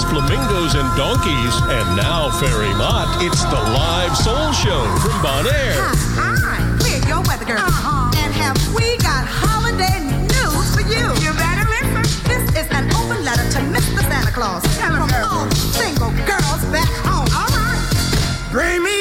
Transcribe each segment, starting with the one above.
It's flamingos and donkeys. And now, Fairy Mott, it's the live soul show from Bonaire. Hi, hi. We're your weather girl. Uh-huh. And have we got holiday news for you? You better listen. This is an open letter to Mr. Santa Claus. Tell from all single girls back home. All right. Bring me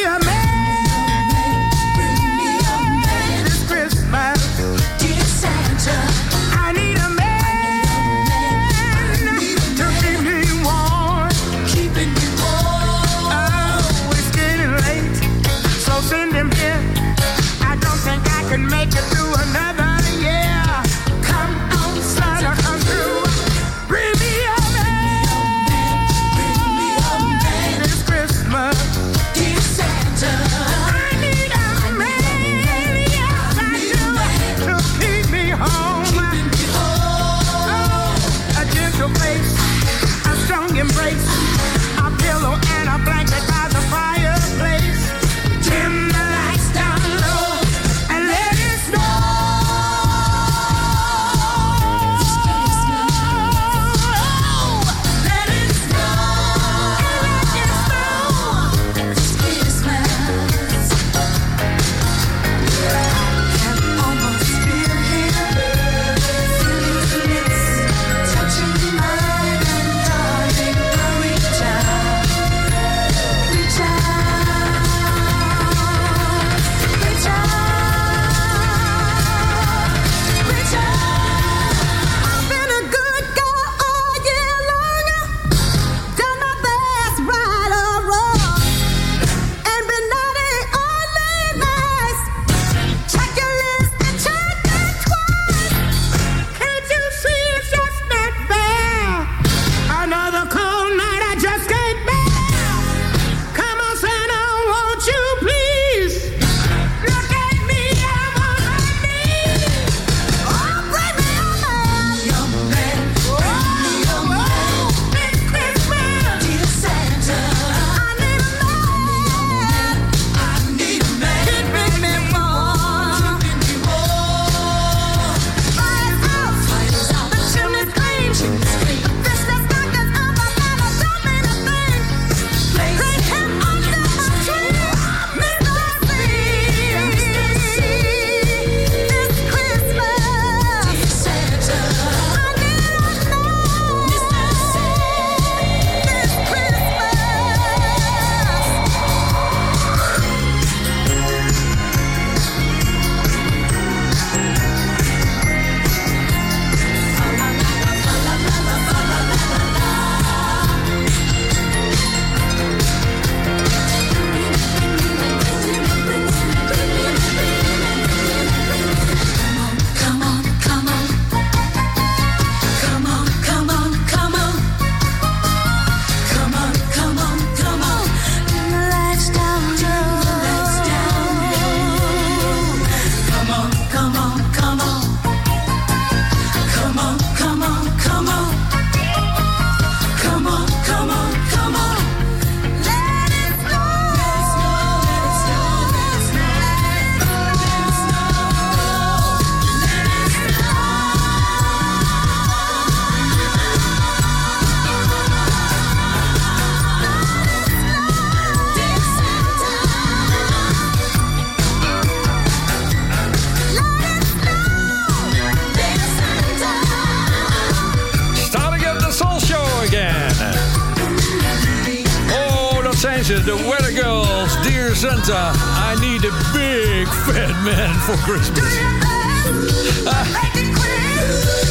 I need a big fat man for Christmas.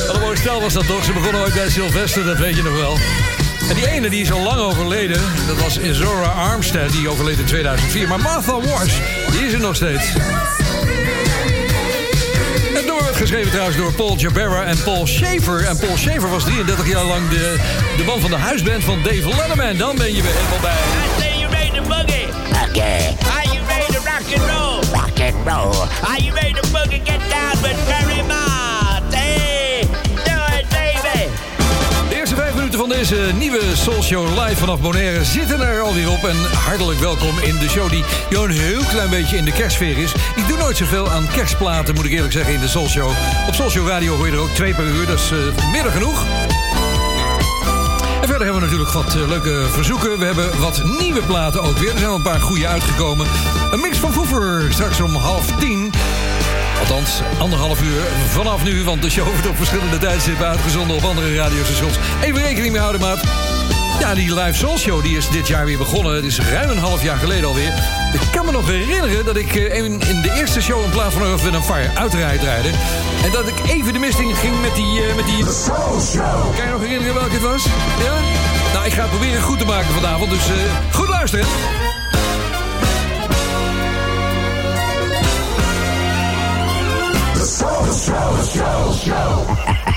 Wat een mooi stel was dat toch? Ze begonnen ooit bij Sylvester, dat weet je nog wel. En die ene die is al lang overleden, dat was Zora Armstead, die overleed in 2004. Maar Martha Wash, die is er nog steeds. En door, geschreven trouwens door Paul Jabera en Paul Schaefer. En Paul Schaefer was 33 jaar lang de, de man van de huisband van Dave Letterman. Dan ben je weer helemaal bij. I say you ready to boogie. Okay, rock and roll. Are you ready to boogie? Get down with Barry Mott. Hey, do it, baby. De eerste vijf minuten van deze nieuwe Soul Show live vanaf Bonaire zitten er alweer op. En hartelijk welkom in de show die jo, een heel klein beetje in de kerstsfeer is. Ik doe nooit zoveel aan kerstplaten, moet ik eerlijk zeggen, in de Soul Show. Op Soul Show Radio hoor je er ook twee per uur, dat is eh, meer dan genoeg. Verder hebben we natuurlijk wat eh, leuke verzoeken. We hebben wat nieuwe platen ook weer. Er zijn wel een paar goede uitgekomen. Een mix van Foever, straks om half tien. Althans, anderhalf uur vanaf nu, want de show wordt op verschillende tijdstippen uitgezonden op andere radiostations. Even rekening mee houden, maat. Ja, die live soul show die is dit jaar weer begonnen. Het is ruim een half jaar geleden alweer. Ik kan me nog herinneren dat ik eh, in, in de eerste show een plaat van Earth, Wind Fire uitrijd rijden. En dat ik even de mist in ging met die... eh, met die... Kan je nog herinneren welke het was? Ja? Nou, ik ga het proberen goed te maken vanavond, dus eh, goed luisteren. Love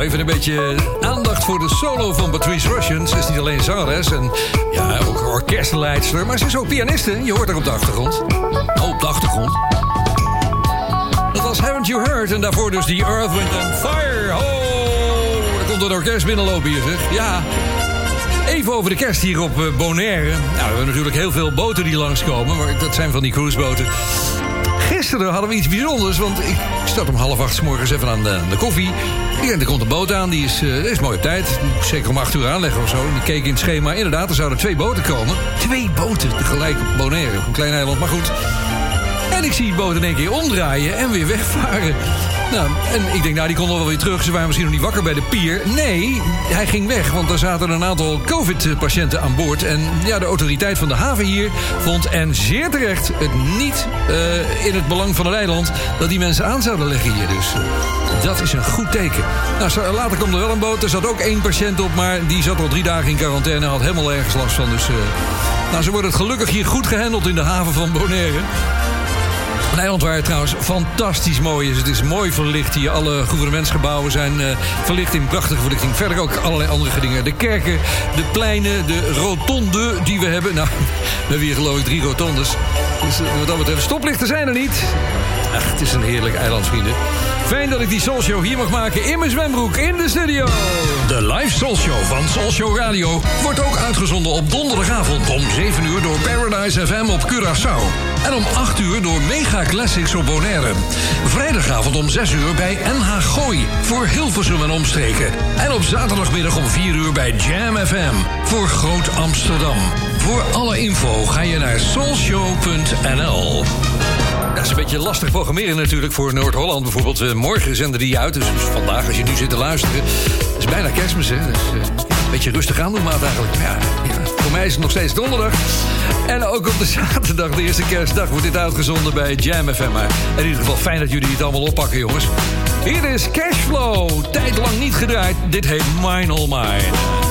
Zo, even een beetje aandacht voor de solo van Patrice Russian. Ze is niet alleen zangeres en ja, ook orkestleidster, maar ze is ook pianiste. Je hoort haar op de achtergrond. Oh, op de achtergrond. Dat was Haven't You Heard en daarvoor dus die Earth, Wind and Fire. Oh, er komt een orkest binnenlopen hier, zeg. Ja, Even over de kerst hier op eh, Bonaire. Nou, we hebben natuurlijk heel veel boten die langskomen, maar dat zijn van die cruiseboten. Gisteren hadden we iets bijzonders, want ik start om half acht 's morgens even aan de, de koffie. Denk, er komt een boot aan, die is, eh, die is mooi tijd. Zeker om acht uur aanleggen of zo. En ik keek in het schema, inderdaad, er zouden twee boten komen. Twee boten tegelijk op Bonaire, op een klein eiland, maar goed. En ik zie die boot in één keer omdraaien en weer wegvaren. Nou, en ik denk, nou, die kon wel weer terug. Ze waren misschien nog niet wakker bij de pier. Nee, hij ging weg, want er zaten een aantal COVID-patiënten aan boord. En ja, de autoriteit van de haven hier vond, en zeer terecht, het niet eh, in het belang van het eiland... dat die mensen aan zouden leggen hier. Dus dat is een goed teken. Nou, later kwam er wel een boot. Er zat ook één patiënt op, maar die zat al drie dagen in quarantaine... had helemaal ergens last van. Dus, eh, nou, ze worden het gelukkig hier goed gehandeld in de haven van Bonaire. Een eiland waar het trouwens fantastisch mooi is. Het is mooi verlicht hier. Alle gouvernementsgebouwen zijn eh, verlicht in prachtige verlichting. Verder ook allerlei andere dingen. De kerken, de pleinen, de rotonde die we hebben. Nou, we hebben hier geloof ik drie rotondes. Dus eh, wat dat betreft, stoplichten zijn er niet. Ach, het is een heerlijk eiland, vrienden. Fijn dat ik die Soul Show hier mag maken in mijn zwembroek in de studio. De live Soul Show van Soul Show Radio wordt ook uitgezonden op donderdagavond om 7 uur door Paradise FM op Curaçao. En om 8 uur door Mega Classics op Bonaire. Vrijdagavond om 6 uur bij NH Gooi voor Hilversum en omstreken. En op zaterdagmiddag om 4 uur bij Jam FM voor Groot Amsterdam. Voor alle info ga je naar soulshow.nl. Dat is een beetje lastig programmeren natuurlijk voor Noord-Holland. Bijvoorbeeld eh, morgen zenden die uit. Dus vandaag, als je nu zit te luisteren... is bijna kerstmis, hè. Dus, eh, een beetje rustig aan doen, maat eigenlijk. Ja, voor mij is het nog steeds donderdag. En ook op de zaterdag, de eerste kerstdag... wordt dit uitgezonden bij Jam FM. Maar in ieder geval fijn dat jullie het allemaal oppakken, jongens. Hier is Cashflow. Tijd lang niet gedraaid. Dit heet Mine All Mine.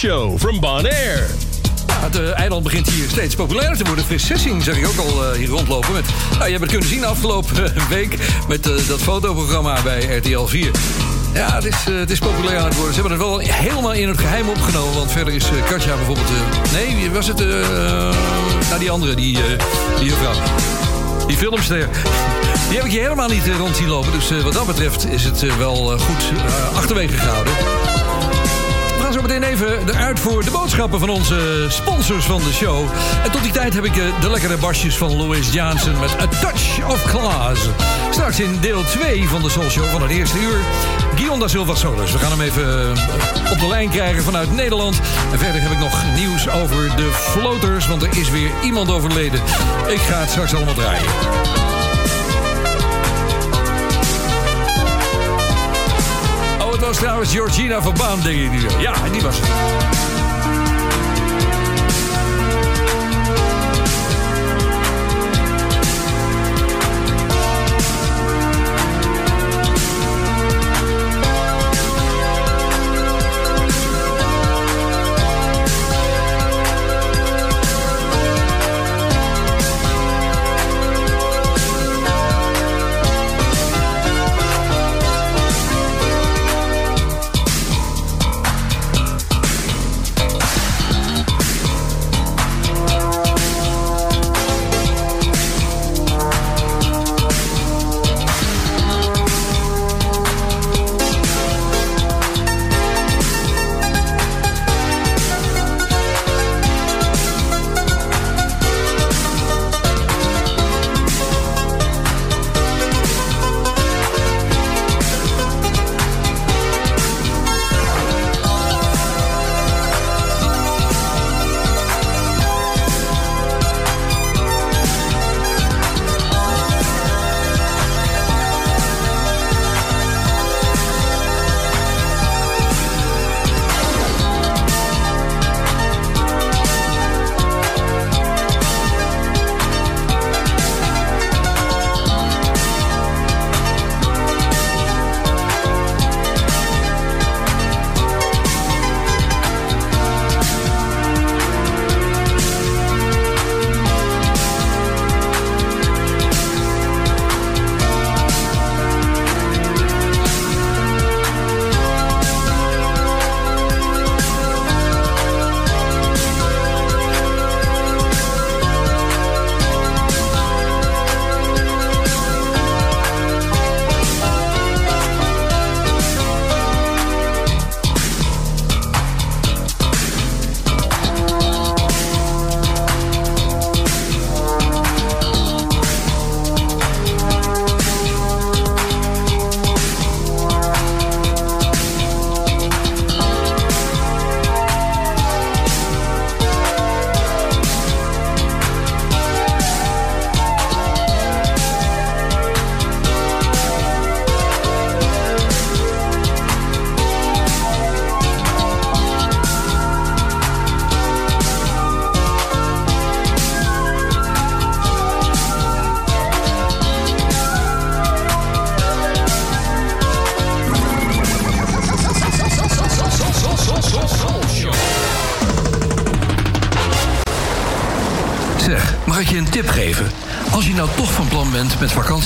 show from Bonaire. Het eh, eiland begint hier steeds populairder te worden. Fris Sessing zeg ik ook al eh, hier rondlopen. Met, nou, je hebt het kunnen zien afgelopen eh, week met dat fotoprogramma bij RTL 4. Ja, het is, het is populair aan het worden. Ze hebben het wel helemaal in het geheim opgenomen. Want verder is Katja bijvoorbeeld... nee, was het... nou, die andere, die, die vrouw, Die filmster. Die heb ik je helemaal niet rond zien lopen. Dus wat dat betreft is het wel goed achterwege gehouden gaan zo meteen even eruit voor de boodschappen van onze sponsors van de show. En tot die tijd heb ik eh, de lekkere basjes van Louis Johnson met A Touch of Class. Straks in deel 2 van de Soul Show van het eerste uur. Guillaume da Silva Solis. We gaan hem even eh, op de lijn krijgen vanuit Nederland. En verder heb ik nog nieuws over de floaters, want er is weer iemand overleden. Ik ga het straks allemaal draaien. Was trouwens Georgina van Baan, denk ik. Ja, die was het.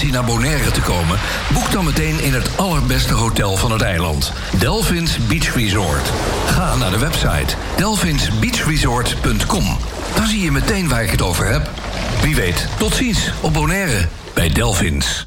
Vakantie naar Bonaire te komen, boek dan meteen in het allerbeste hotel van het eiland, Delphins Beach Resort. Ga naar de website delphinsbeachresort.com. Dan zie je meteen waar ik het over heb. Wie weet, tot ziens op Bonaire bij Delphins.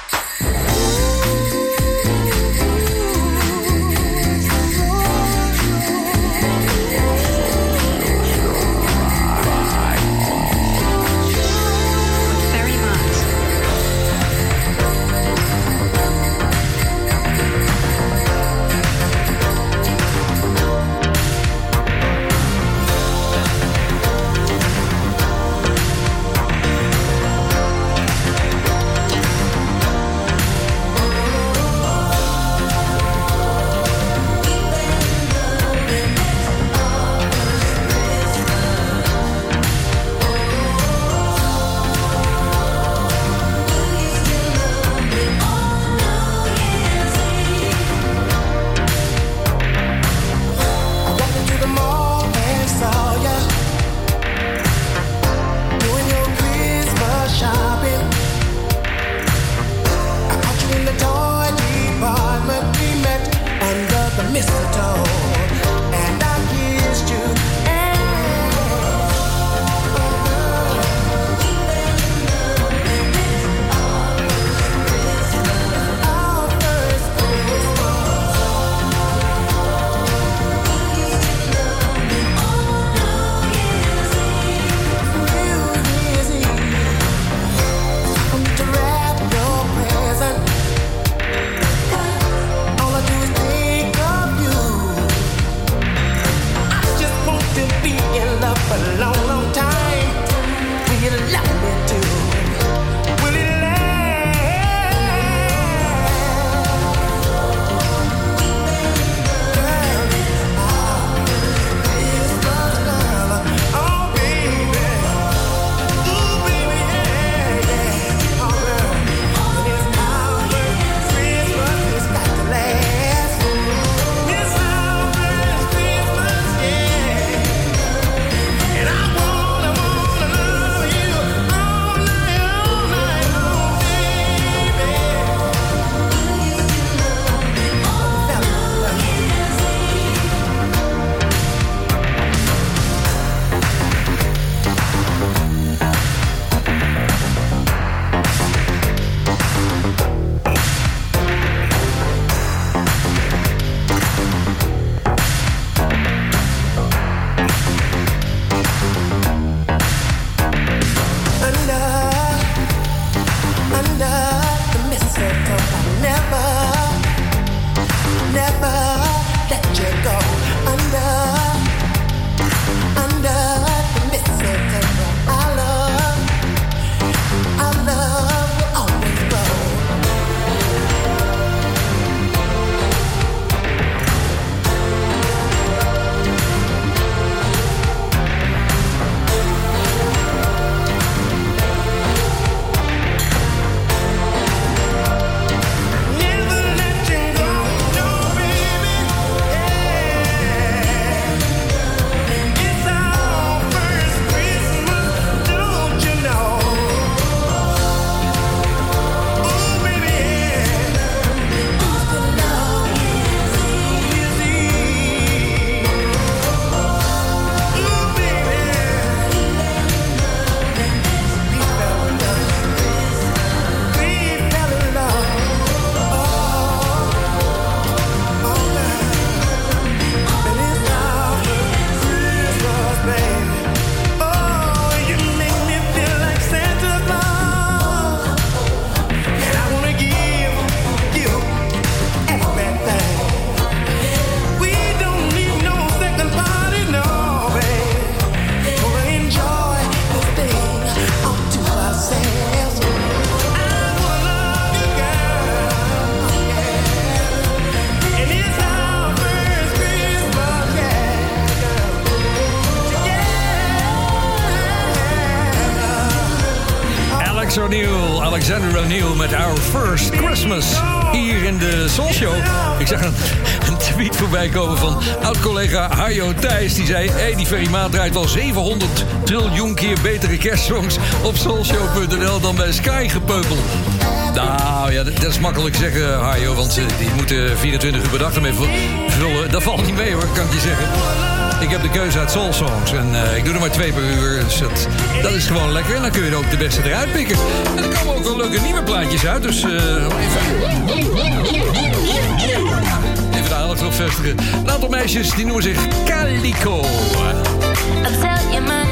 draait wel 700 triljoen keer betere kerstsongs op soulshow.nl dan bij Sky gepeupel. Nou ja, dat, is makkelijk zeggen, Harjo, want ze, die moeten 24 uur per dag ermee vullen. Dat valt niet mee hoor, kan ik je zeggen. Ik heb de keuze uit SoulSongs en eh, ik doe er maar twee per uur. Dus dat, is gewoon lekker en dan kun je er ook de beste eruit pikken. En er komen ook wel leuke nieuwe plaatjes uit, dus. Eh, zelf wil vestigen. Een aantal meisjes die noemen zich Calico. I'll tell you my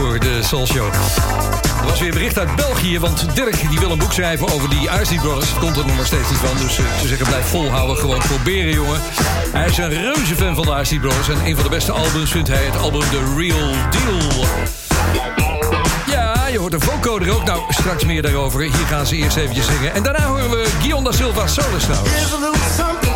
voor de Soul Show. Er was weer bericht uit België, want Dirk die wil een boek schrijven over die Icy Brothers. Komt er nog maar steeds niet van, dus eh, ze zeggen blijf volhouden, gewoon proberen jongen. Hij is een reuze fan van de Icy Brothers en een van de beste albums vindt hij het album The Real Deal. Ja, je hoort een vocoder ook. Nou, straks meer daarover. Hier gaan ze eerst eventjes zingen. En daarna horen we Guillaume da Silva solo trouwens.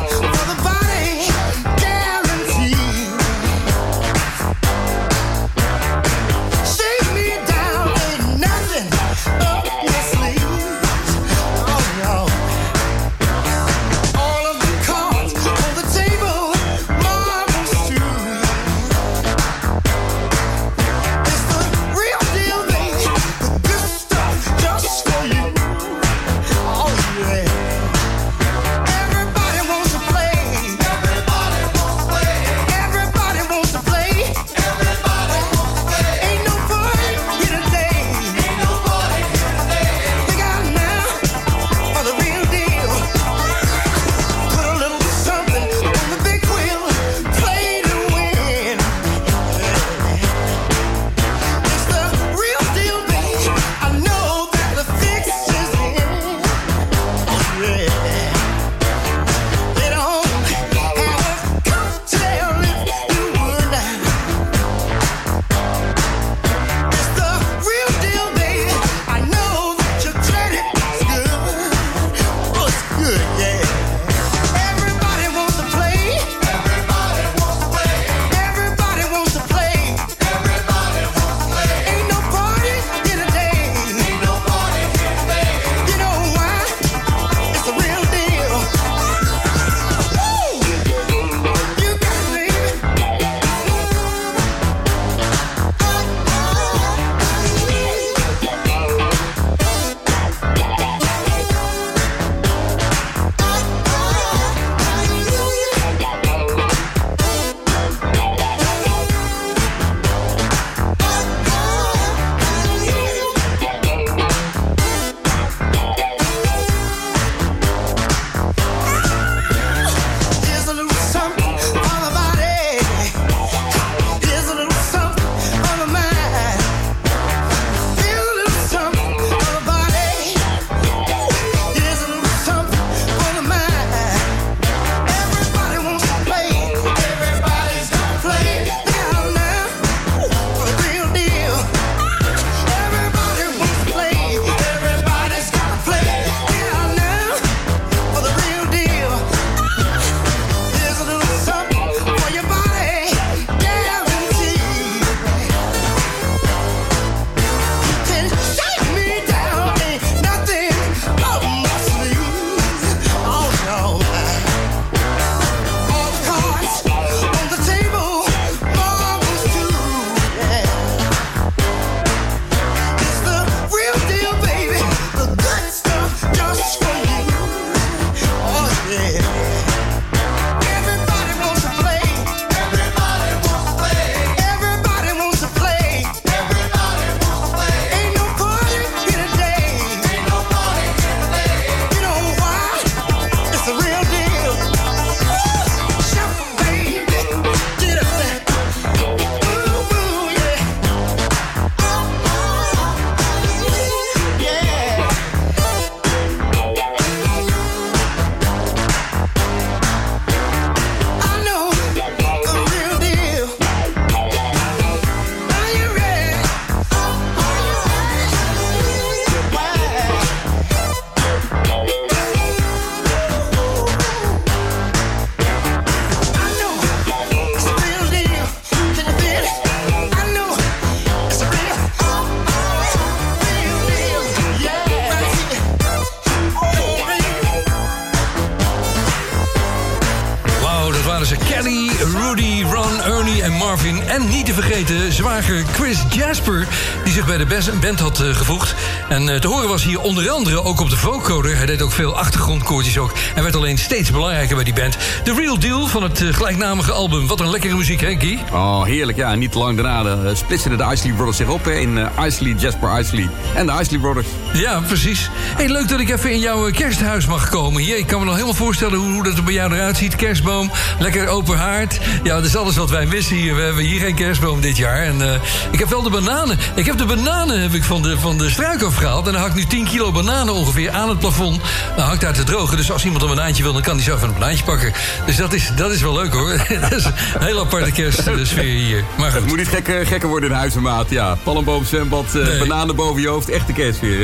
Band had eh, gevoegd. En eh, te horen was hier onder andere ook op de vocoder. Hij deed ook veel achtergrondkoortjes ook. En werd alleen steeds belangrijker bij die band. The Real Deal van het eh, gelijknamige album. Wat een lekkere muziek, Guy? Oh, heerlijk. Ja, niet te lang daarna splitsten de Isley Brothers zich op hè, in Isley, Jasper Isley en de Isley Brothers. Ja, precies. Hey, leuk dat ik even in jouw eh, kersthuis mag komen. Hier, ik kan me nog helemaal voorstellen hoe, hoe dat er bij jou eruit ziet. Kerstboom, lekker open haard. Ja, dat is alles wat wij missen hier. We hebben hier geen kerstboom dit jaar. En eh, ik heb wel de bananen. Ik heb de bananen heb ik van, de, van de struik afgehaald. En dan hangt nu 10 kilo bananen ongeveer aan het plafond. Dan hangt daar te drogen. Dus als iemand een banaantje wil, dan kan hij zo even een banaantje pakken. Dus dat is, dat is wel leuk hoor. dat is een hele aparte kerstsfeer hier. Maar Het goed. moet niet gekker, gekker worden in huizenmaat. Ja, palmboom, zwembad, eh, Nee. bananen boven je hoofd. Echte kerstfeer,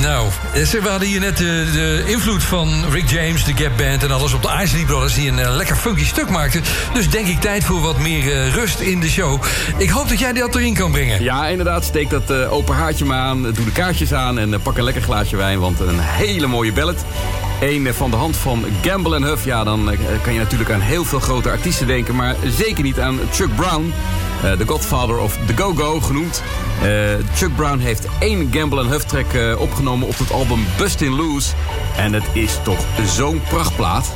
Nou, eh, we hadden hier net de, de invloed van Rick James, de Gap Band en alles op de Isley Brothers... die een eh, lekker funky stuk maakten. Dus denk ik tijd voor wat meer eh, rust in de show. Ik hoop dat jij dat erin kan brengen. Ja, inderdaad. Steek dat eh, open haartje maar aan. Doe de kaartjes aan en eh, pak een lekker glaasje wijn. Want een hele mooie ballad. Eén eh, van de hand van Gamble Huff. Ja, dan eh, kan je natuurlijk aan heel veel grote artiesten denken. Maar zeker niet aan Chuck Brown. eh, De Godfather of the Go-Go genoemd. Eh, Chuck Brown heeft één Gamble Huff track eh, opgenomen op het album Bustin' Loose. En het is toch zo'n prachtplaat.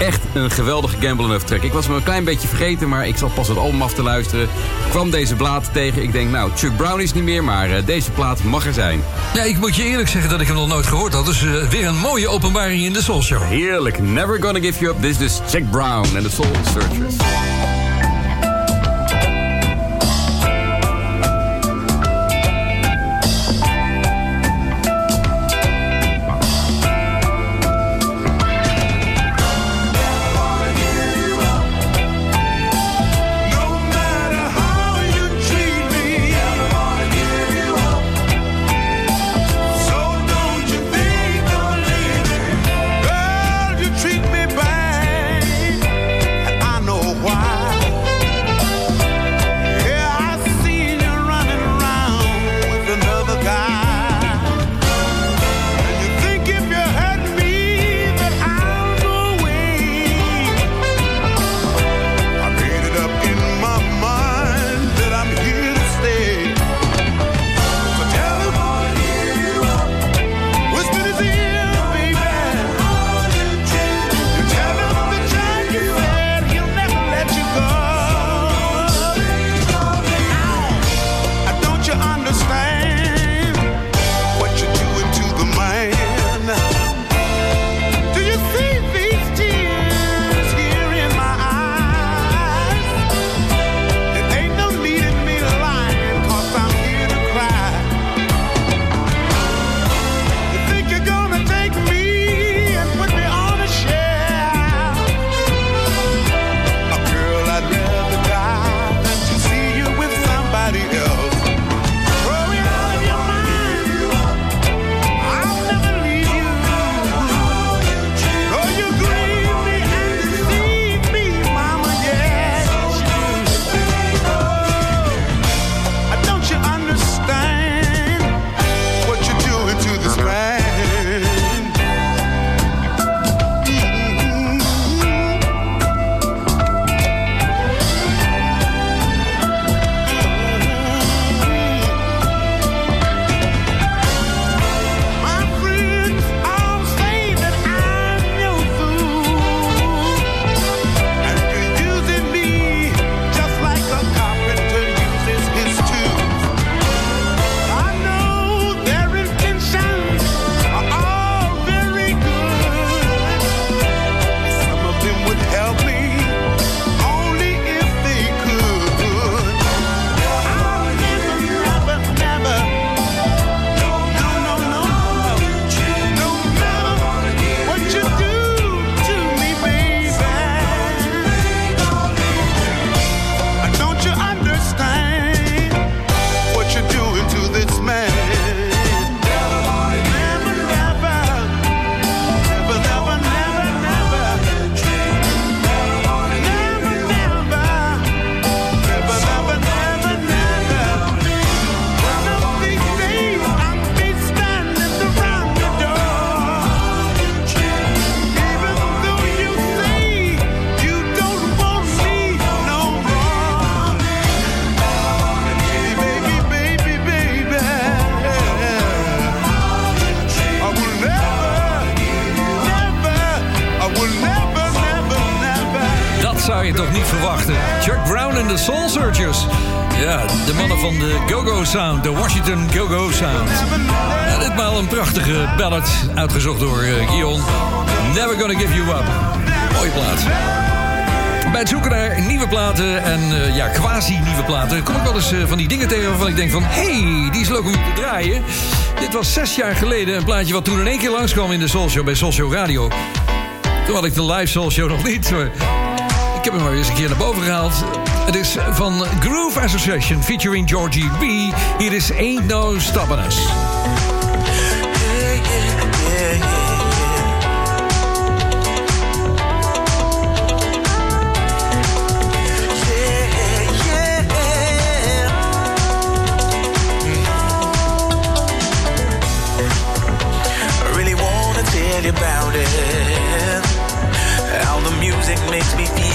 Echt een geweldige Gamble Huff track. Ik was me een klein beetje vergeten, maar ik zat pas het album af te luisteren. Kwam deze plaat tegen. Ik denk, nou, Chuck Brown is niet meer, maar eh, deze plaat mag er zijn. Ja, ik moet je eerlijk zeggen dat ik hem nog nooit gehoord had. Dus weer een mooie openbaring in de Soul Show. Heerlijk. Never gonna give you up. Dit is dus Chuck Brown en de Soul Searchers. Washington Go-Go Sound. Ditmaal een prachtige ballad, uitgezocht door eh, Guion. Never Gonna Give You Up. Mooie plaat. Bij het zoeken naar nieuwe platen en eh, ja, quasi-nieuwe platen... kom ik wel eens eh, van die dingen tegen waarvan ik denk van... hey, die is leuk om te draaien. Dit was zes jaar geleden een plaatje wat toen in één keer langskwam... in de Soul Show bij Soul Radio. Toen had ik de live Soul Show nog niet, maar... ik heb hem maar weer eens een keer naar boven gehaald. Het is van Groove Association featuring Georgie B. Hier is Ain't No you about it. How the music makes me feel.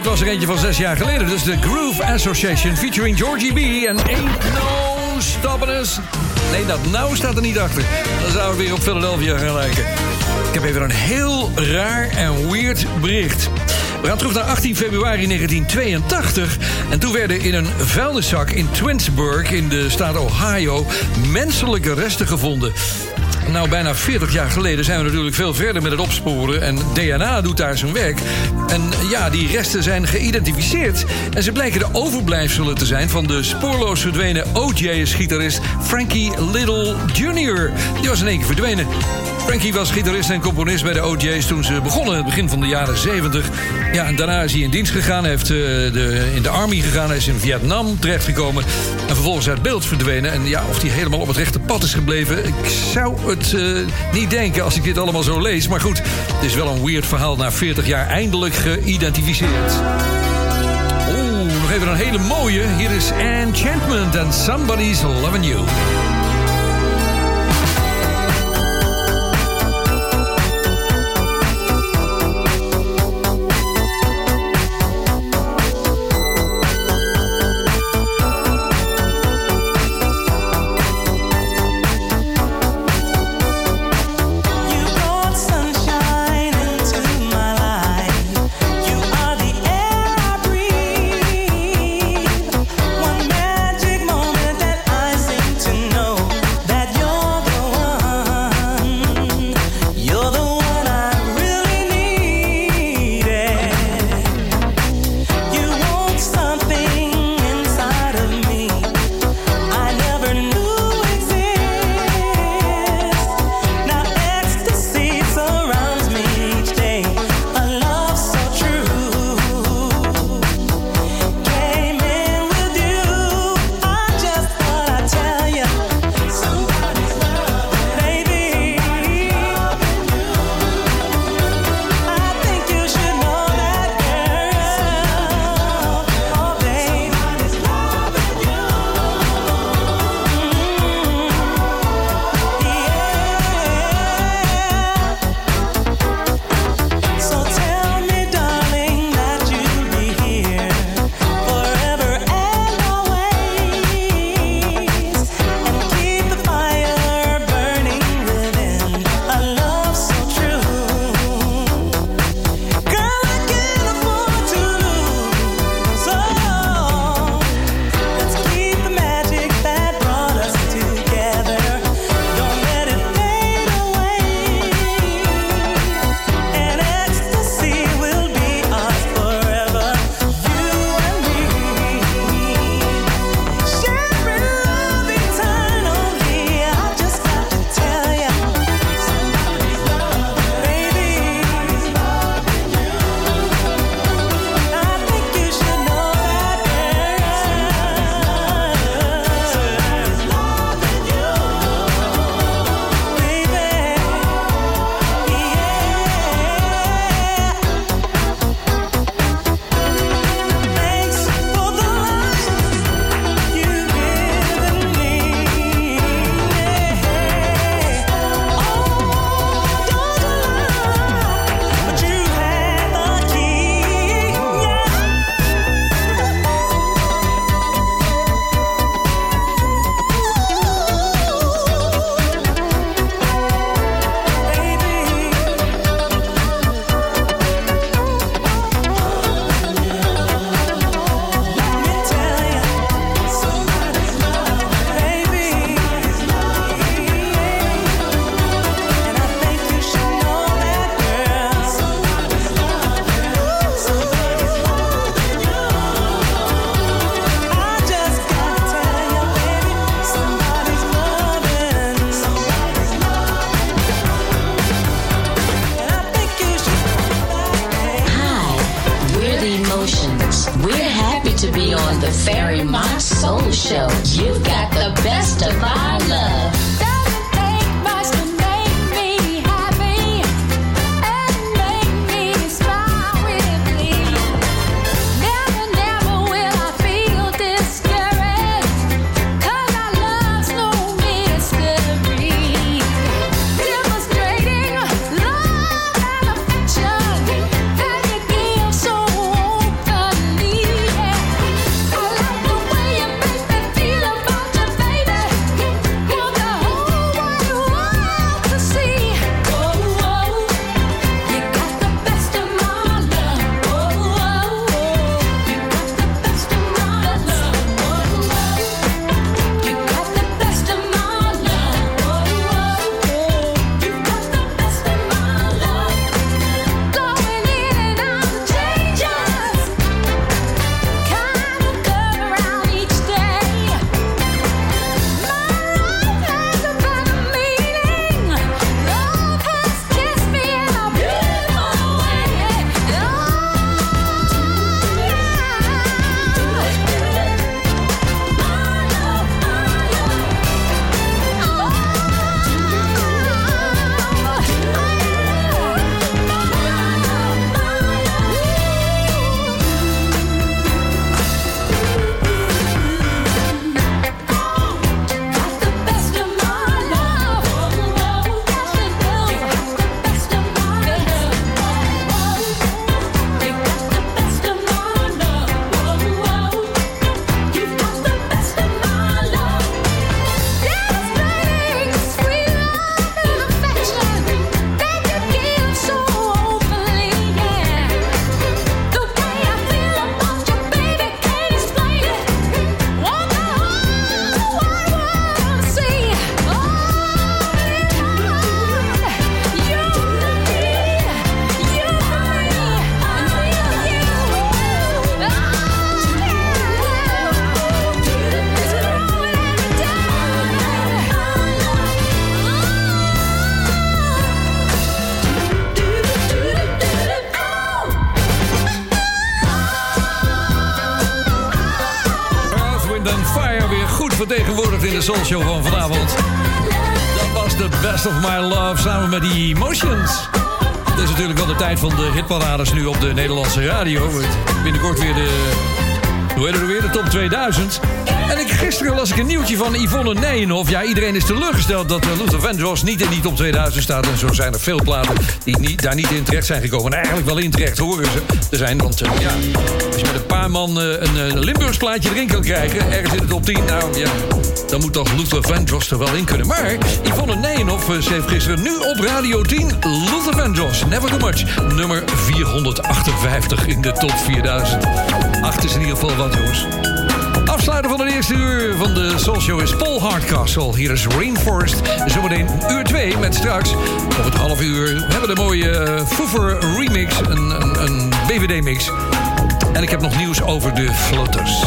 Dit was er eentje van zes jaar geleden. Dus de Groove Association featuring Georgie B. en Ain't No Stopping Us. Nee, dat nou staat er niet achter. Dan zou het weer op Philadelphia gaan lijken. Ik heb even een heel raar en weird bericht. We gaan terug naar 18 februari 1982. En toen werden in een vuilniszak in Twinsburg in de staat Ohio... menselijke resten gevonden. Nou, bijna 40 jaar geleden zijn we natuurlijk veel verder met het opsporen. En DNA doet daar zijn werk. En ja, die resten zijn geïdentificeerd. En ze blijken de overblijfselen te zijn van de spoorloos verdwenen OJ-gitarist Frankie Little Jr. Die was in één keer verdwenen. Frankie was gitarist en componist bij de OJ's toen ze begonnen... het begin van de jaren 70. Ja, en daarna is hij in dienst gegaan. Heeft eh, de, in de army gegaan. Hij is in Vietnam terechtgekomen. En vervolgens uit beeld verdwenen. En ja, of hij helemaal op het rechte pad is gebleven... ik zou het eh, niet denken als ik dit allemaal zo lees. Maar goed, het is wel een weird verhaal... na 40 jaar eindelijk geïdentificeerd. Oeh, nog even een hele mooie. Hier is Enchantment and Somebody's Loving You. In de Soul Show van vanavond. Dat was de Best of My Love samen met die Emotions. Het is natuurlijk wel de tijd van de hitparades nu op de Nederlandse radio. Binnenkort weer de... Hoe heet het weer? De top 2000. En ik, gisteren las ik een nieuwtje van Yvonne Nijenhof. Ja, iedereen is teleurgesteld dat uh, Luther Vandross niet in die top 2000 staat. En zo zijn er veel platen die niet, daar niet in terecht zijn gekomen. En eigenlijk wel in terecht horen ze te zijn. Want uh, ja, als je met een paar man uh, een, een Limburgs plaatje erin kan krijgen... ergens in de top 10, nou ja... dan moet toch Luther Vandross er wel in kunnen. Maar Yvonne Nijenhof schreef gisteren nu op Radio 10... Luther Vandross, Never Too Much. Nummer 458 in de top 4000. Acht is in ieder geval wat, jongens. Afsluiter van het eerste uur van de Soul Show is Paul Hardcastle. Hier is Rainforest. Zometeen uur 2 met straks op het half uur... we hebben de mooie uh, Foofer remix, een, een, een BVD-mix. En ik heb nog nieuws over de Flutters.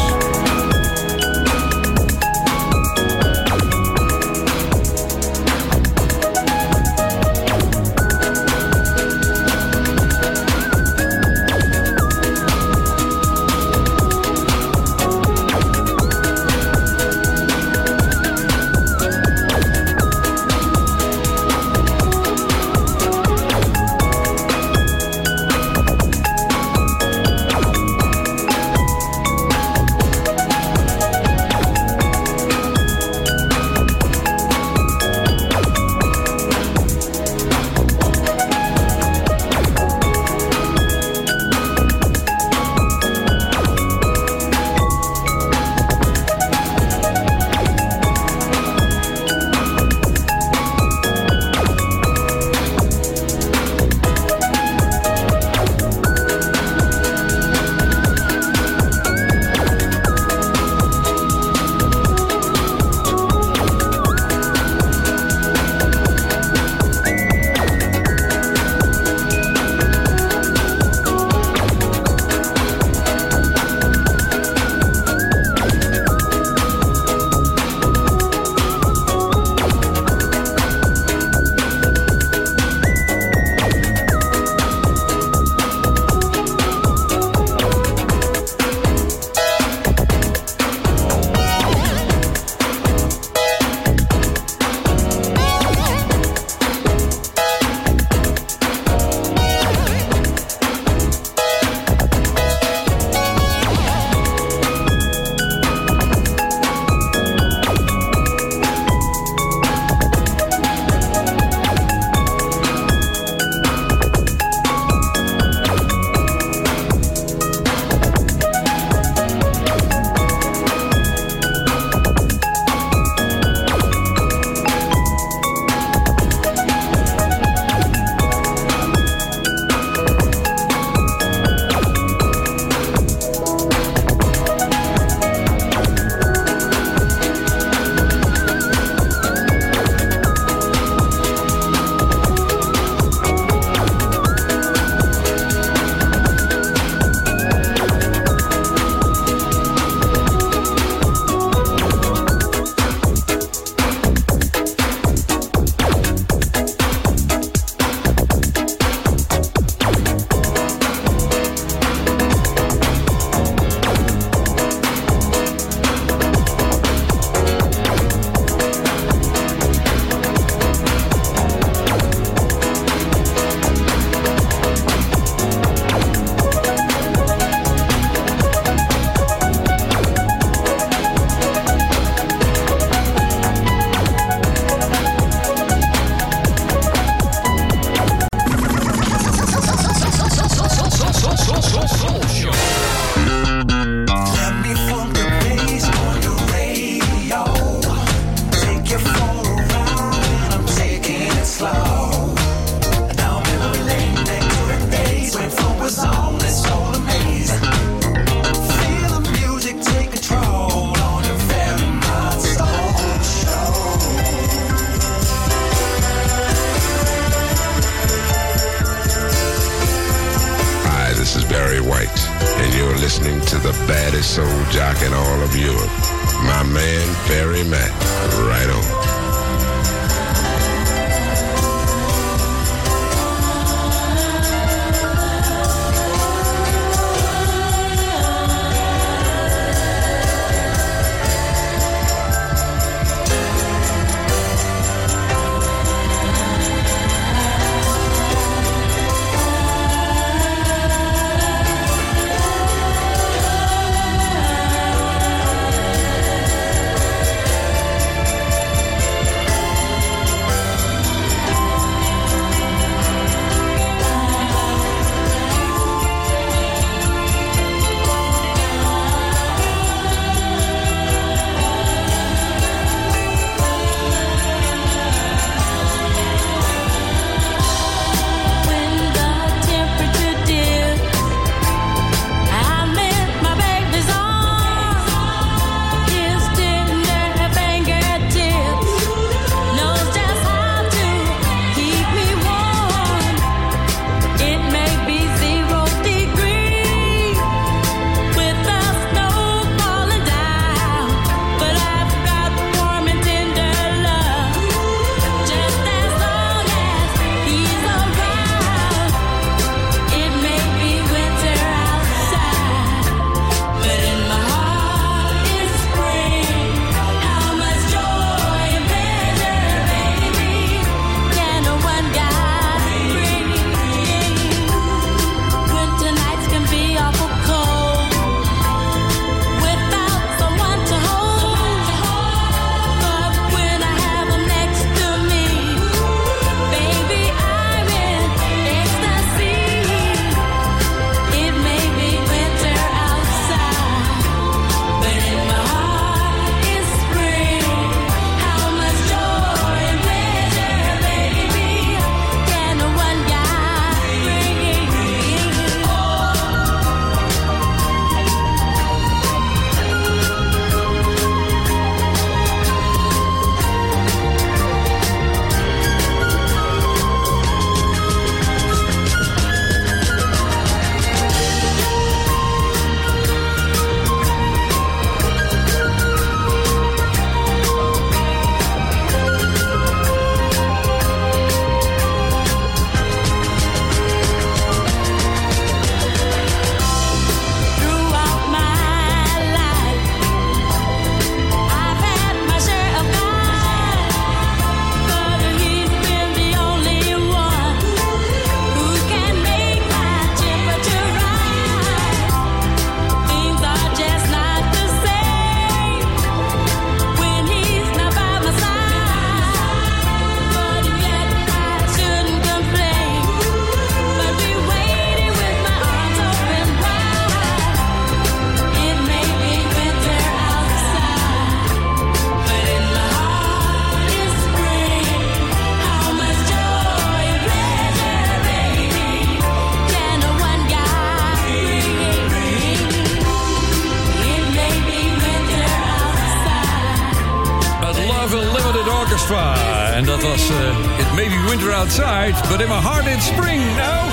Outside, but in my heart it's spring. Nou,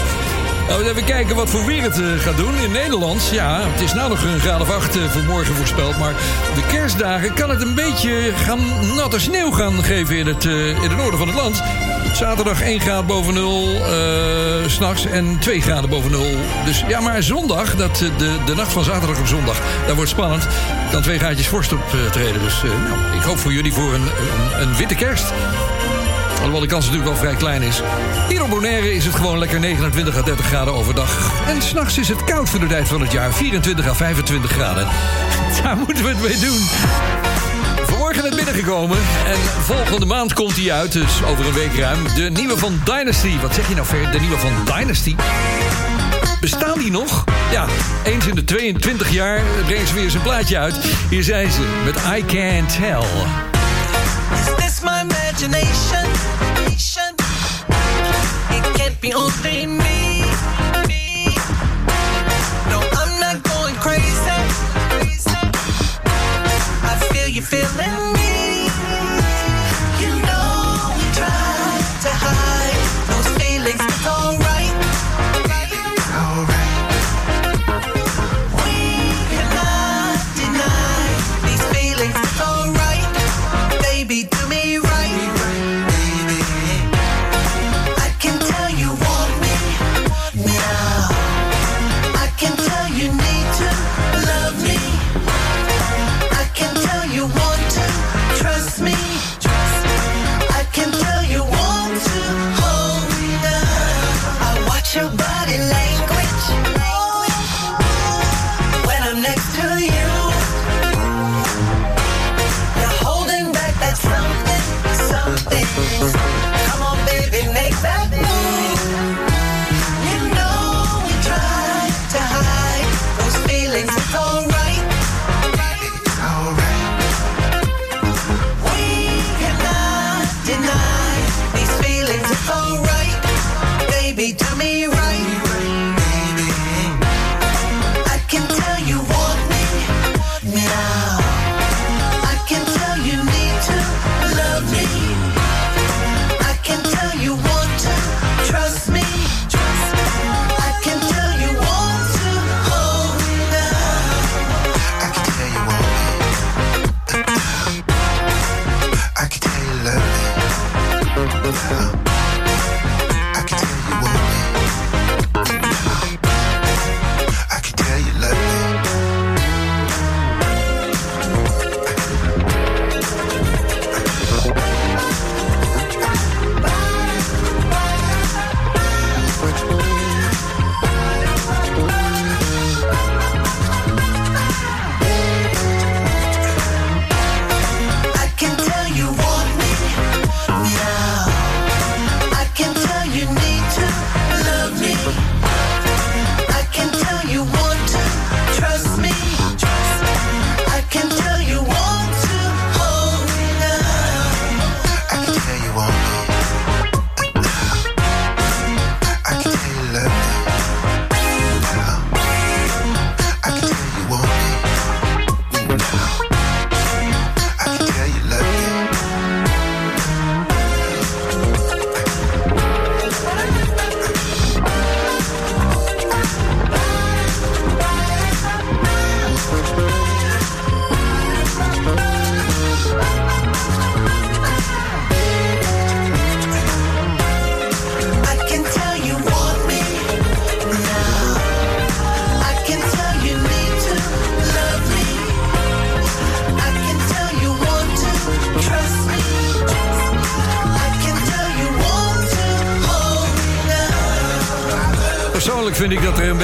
laten we even kijken wat voor weer het eh, gaat doen in Nederland. Ja, het is nou nog een graad of acht eh, voor morgen voorspeld. Maar de kerstdagen kan het een beetje gaan natte sneeuw gaan geven in het, eh, in het noorden van het land. Zaterdag 1 graad boven nul, s s'nachts en 2 graden boven nul. Dus ja, maar zondag, dat, de, de nacht van zaterdag op zondag, dat wordt spannend. Dan twee gaatjes vorst optreden. Dus nou, ik hoop voor jullie voor een, een witte kerst. Alhoewel de kans natuurlijk wel vrij klein is. Hier op Bonaire is het gewoon lekker 29 à 30 graden overdag. En s'nachts is het koud voor de tijd van het jaar. 24 à 25 graden. Daar moeten we het mee doen. Vanmorgen net binnengekomen. En volgende maand komt hij uit, dus over een week ruim. De nieuwe van Dynasty. Wat zeg je nou, Ver? De nieuwe van Dynasty? Bestaan die nog? Ja, eens in de 22 jaar brengen ze weer een plaatje uit. Hier zijn ze met I Can't Tell. Is this my imagination? It can't be only me. No, I'm not going crazy. I feel you feeling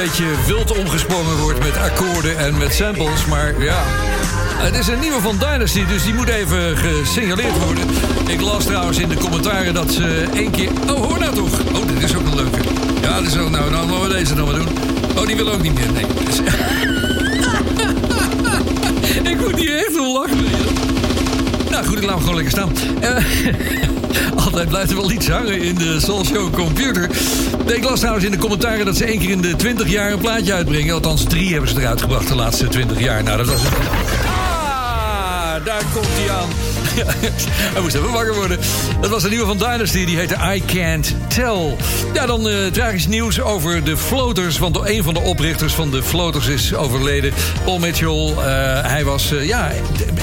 beetje wild omgesprongen wordt met akkoorden en met samples. Maar ja, het is een nieuwe van Dynasty, dus die moet even gesignaleerd worden. Ik las trouwens in de commentaren dat ze één keer... Oh, hoor nou toch. Oh, dit is ook een leuke. Ja, dit is ook... Nou, nou laten we deze dan maar doen. Oh, die wil ook niet meer. Nee. Ik moet hier echt wel lachen. je. Nou goed, ik laat hem gewoon lekker staan. Eh, altijd blijft er wel iets hangen in de Soul Show computer. Ik las trouwens in de commentaren dat ze één keer in de 20 jaar een plaatje uitbrengen. Althans, drie hebben ze eruit gebracht de laatste 20 jaar. Nou, dat was het. Ah, daar komt hij aan. Hij moest even wakker worden. Dat was een nieuwe van Dynasty, die heette I Can't Tell. Ja, dan eh tragisch nieuws over de Floaters. Want een van de oprichters van de Floaters is overleden. Paul Mitchell, eh, hij was eh, ja,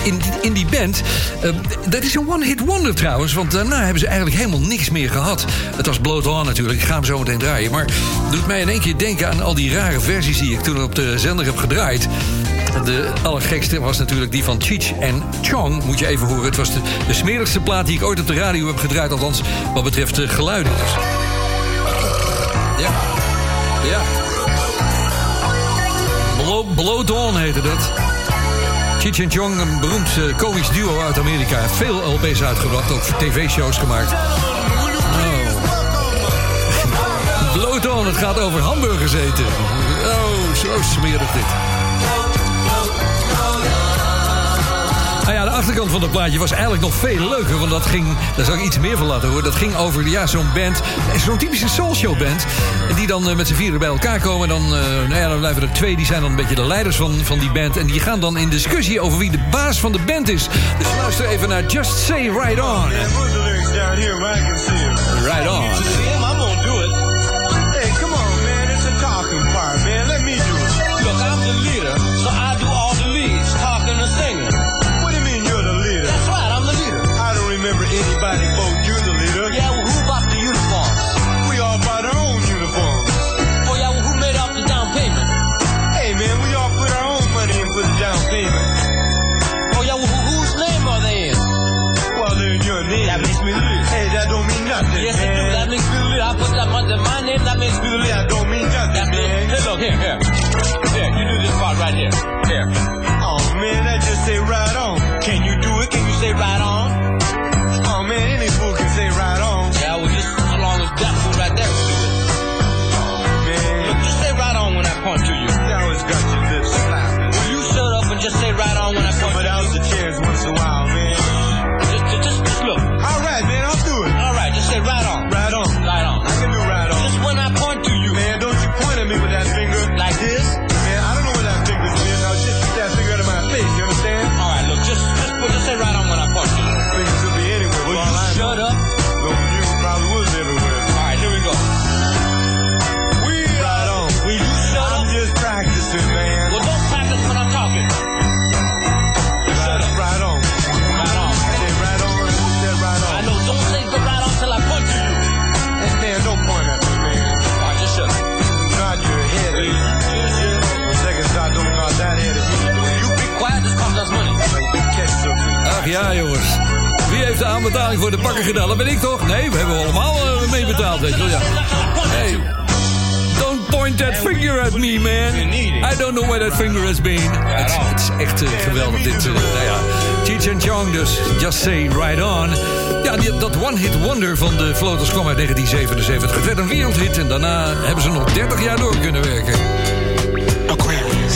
in, in die band. eh, dat is een one-hit wonder trouwens. Want daarna hebben ze eigenlijk helemaal niks meer gehad. Het was Blood On natuurlijk, ik ga hem zo meteen draaien. Maar doet mij in één keer denken aan al die rare versies... die ik toen op de zender heb gedraaid. De allergekste was natuurlijk die van Cheech en Chong. Moet je even horen. Het was de, smerigste plaat die ik ooit op de radio heb gedraaid. Althans, wat betreft de geluiden. Dus. Ja. Ja. Blow, Blow Dawn heette dat. Cheech Chong, een beroemd eh, komisch duo uit Amerika. Veel LP's uitgebracht, ook tv-shows gemaakt. Oh. Blow Dawn, het gaat over hamburgers eten. Oh, zo smerig dit. Nou ja, de achterkant van het plaatje was eigenlijk nog veel leuker. Want dat ging, daar zal ik iets meer van laten horen. Dat ging over ja, zo'n band, zo'n typische soulshow band. Die dan eh, met z'n vieren bij elkaar komen. Dan, eh, nou ja, dan blijven er twee, die zijn dan een beetje de leiders van, van die band. En die gaan dan in discussie over wie de baas van de band is. Dus luister even naar Just Say Right On. Right on. everybody ja, jongens. Wie heeft de aanbetaling voor de pakken gedaan? Dat ben ik toch? Nee, we hebben allemaal eh, meebetaald. Hey, don't point that finger at me, man. I don't know where that finger has been. Het is- echt eh, geweldig, dit. eh, nou ja, Cheech and Chong dus. Just say right on. Ja, dat one-hit wonder van de Floaters kwam uit 1977. Het werd een wereldhit en daarna hebben ze nog 30 jaar door kunnen werken. Aquarius.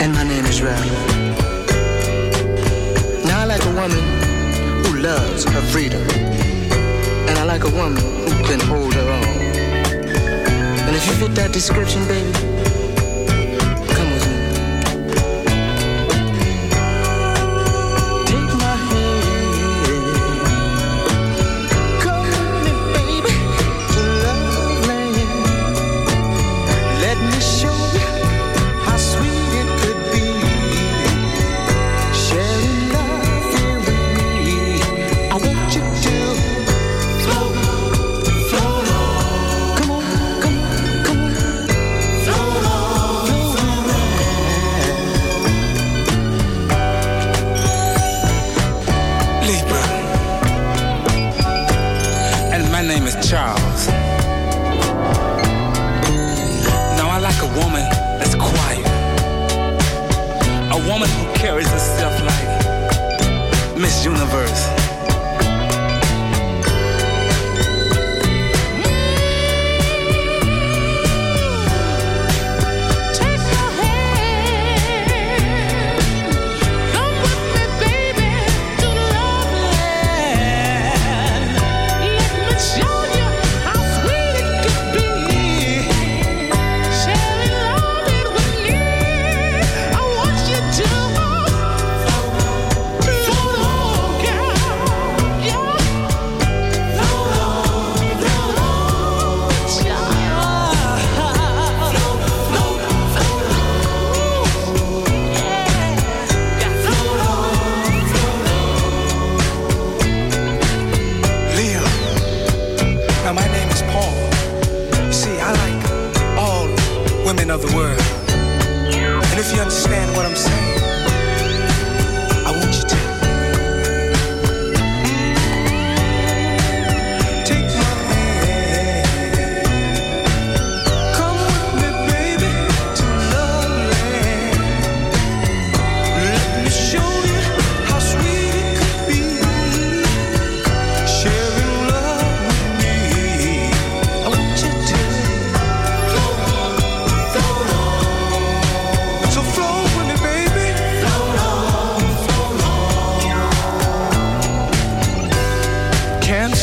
And my name is Ralph. Woman who loves her freedom. And I like a woman who can hold her own. And if you fit that description, baby,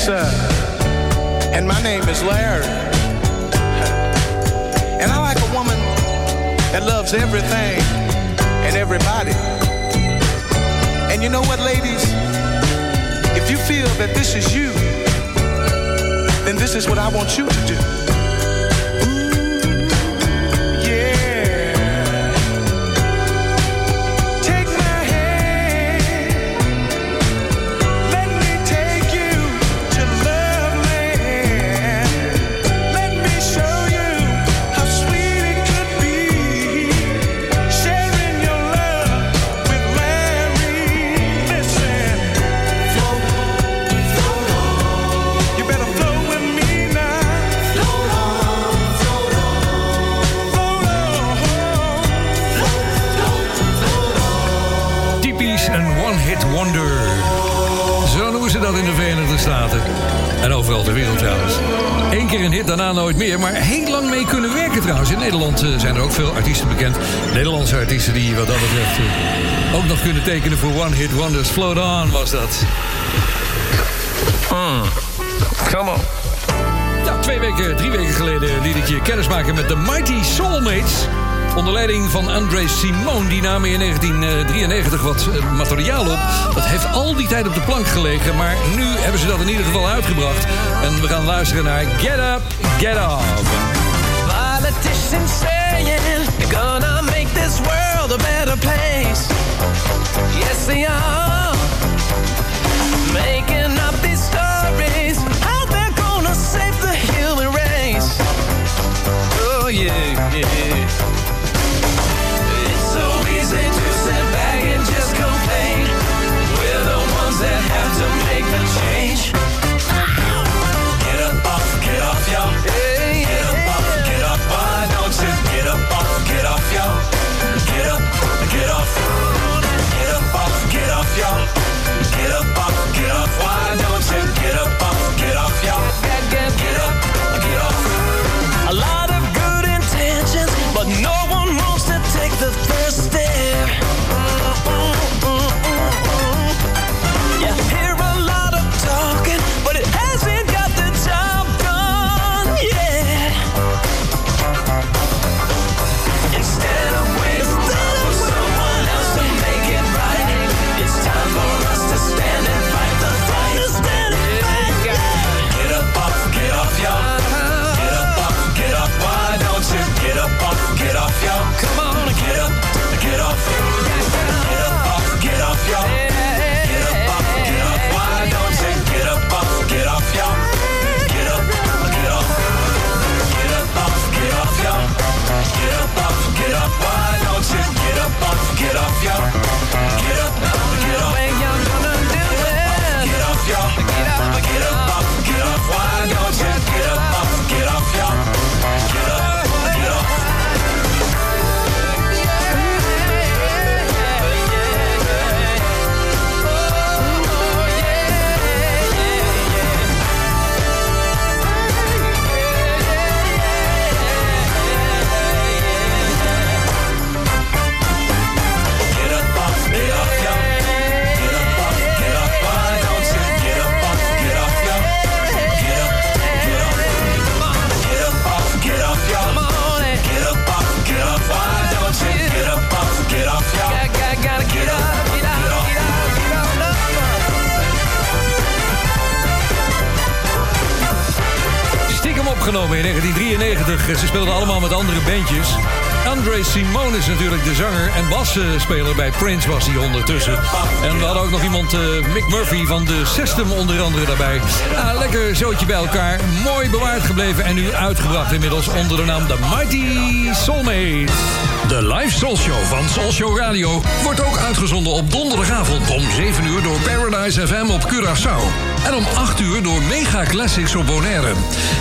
And my name is Larry. And I like a woman that loves everything and everybody. And you know what, ladies? If you feel that this is you, then this is what I want you to do. En overal ter wereld trouwens. Eén keer een hit, daarna nooit meer. Maar heel lang mee kunnen werken trouwens. In Nederland eh, zijn er ook veel artiesten bekend. Nederlandse artiesten die wat dat betreft eh, ook nog kunnen tekenen voor one-hit wonders. Float on was dat. Come on. Ja, twee weken, drie weken geleden liet ik je kennismaken met de Mighty Soulmates. Onder leiding van André Simone. Die namen in 1993 wat eh, materiaal op. Dat heeft al die tijd op de plank gelegen. Maar nu hebben ze dat in ieder geval uitgebracht. En we gaan luisteren naar Get Up, Get Off. Politicians saying they're gonna make this world a better place. Yes, they are. Making up these stories. How they're gonna save the human race. Oh, yeah, yeah. Change. Opgenomen in 1993. Ze speelden allemaal met andere bandjes. André Simone is natuurlijk de zanger en basspeler bij Prince was hij ondertussen. En we hadden ook nog iemand, eh, Mick Murphy van de System onder andere daarbij. Ah, lekker zootje bij elkaar. Mooi bewaard gebleven en nu uitgebracht inmiddels onder de naam The Mighty Soulmates. De live Soul Show van Soul Show Radio wordt ook uitgezonden op donderdagavond om 7 uur door Paradise FM op Curaçao. En om 8 uur door Mega Classics op Bonaire.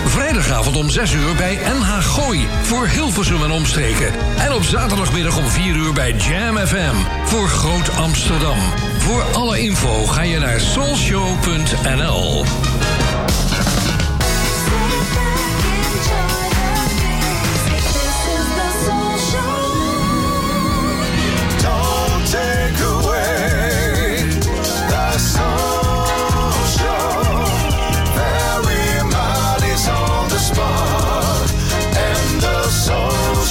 Vrijdagavond om 6 uur bij NH Gooi voor Hilversum en omstreken. En op zaterdagmiddag om 4 uur bij Jam FM voor Groot Amsterdam. Voor alle info ga je naar soulshow.nl.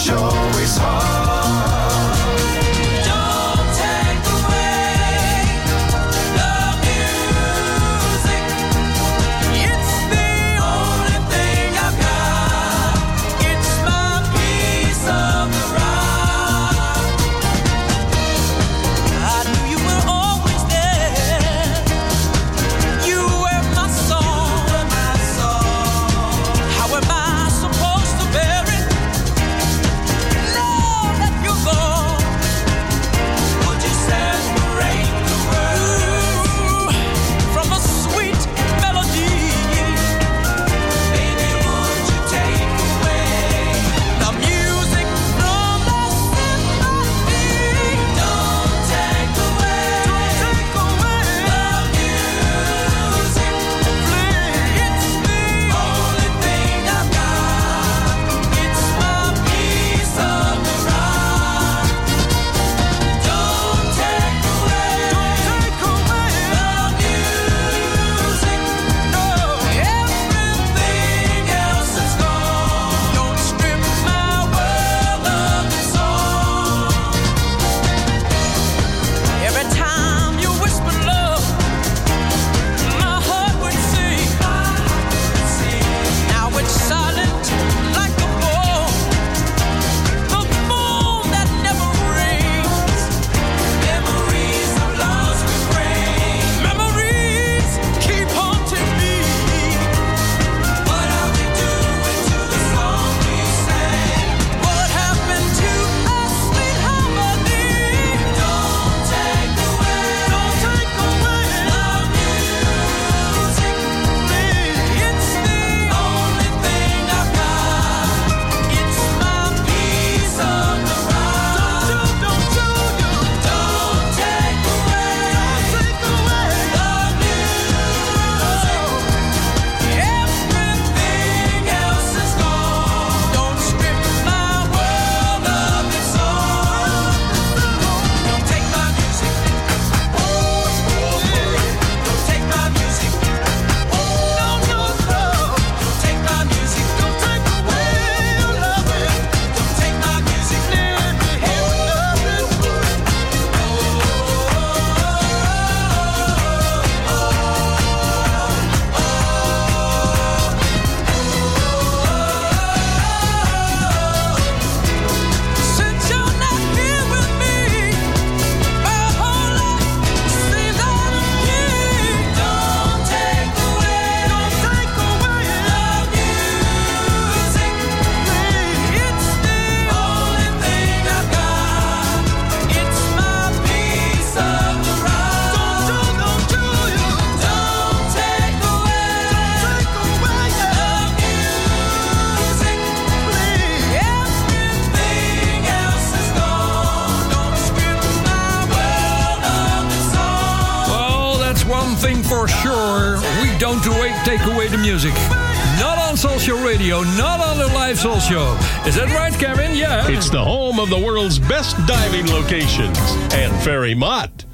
Show.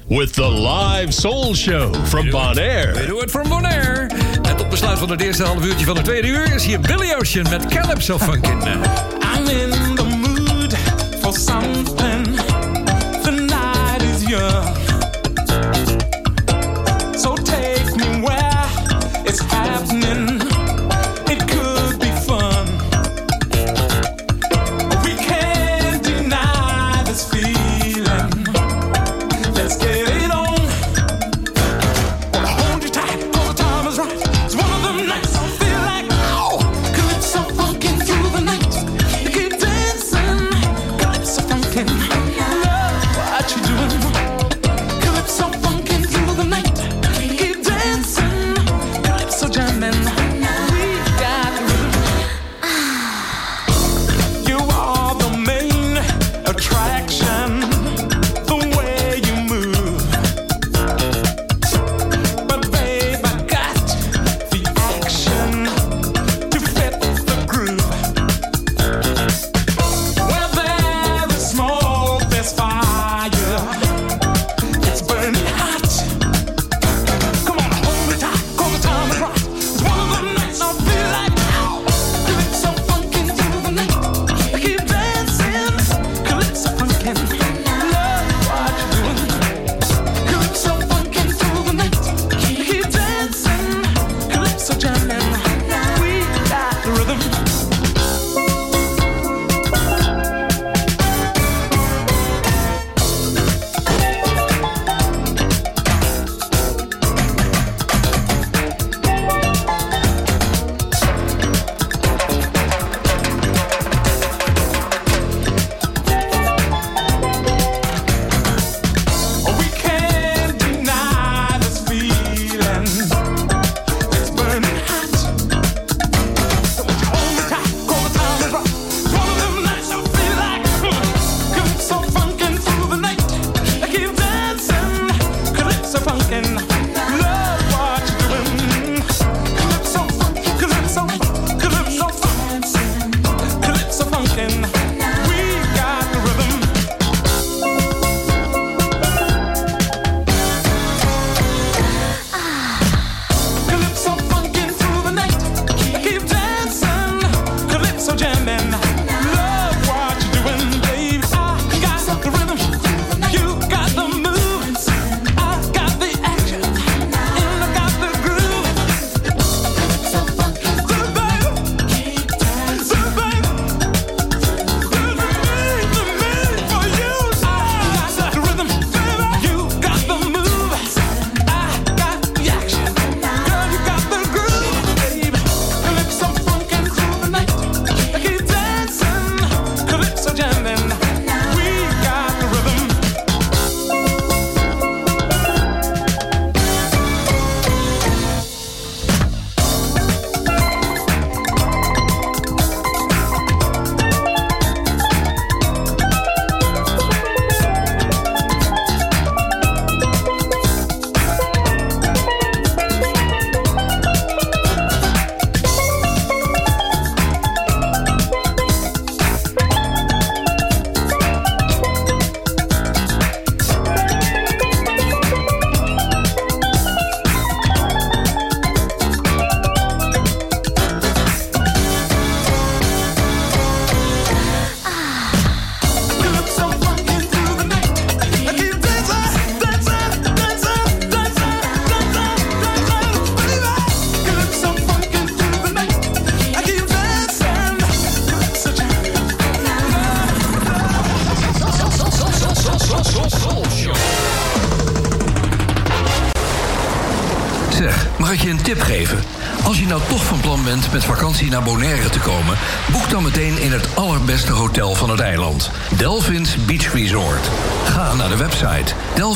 with the live soul show from Bonaire. We doen het from Bonaire. En tot besluit van het eerste half uurtje van de tweede uur is hier Billy Ocean met Calypso Funkin. Eh. I'm in the mood for something. The night is young.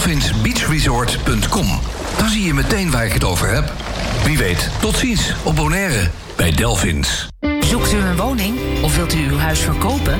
dolphinsbeachresort.com. Dan zie je meteen waar ik het over heb. Wie weet, tot ziens op Bonaire bij Delphins. Zoekt u een woning of wilt u uw huis verkopen?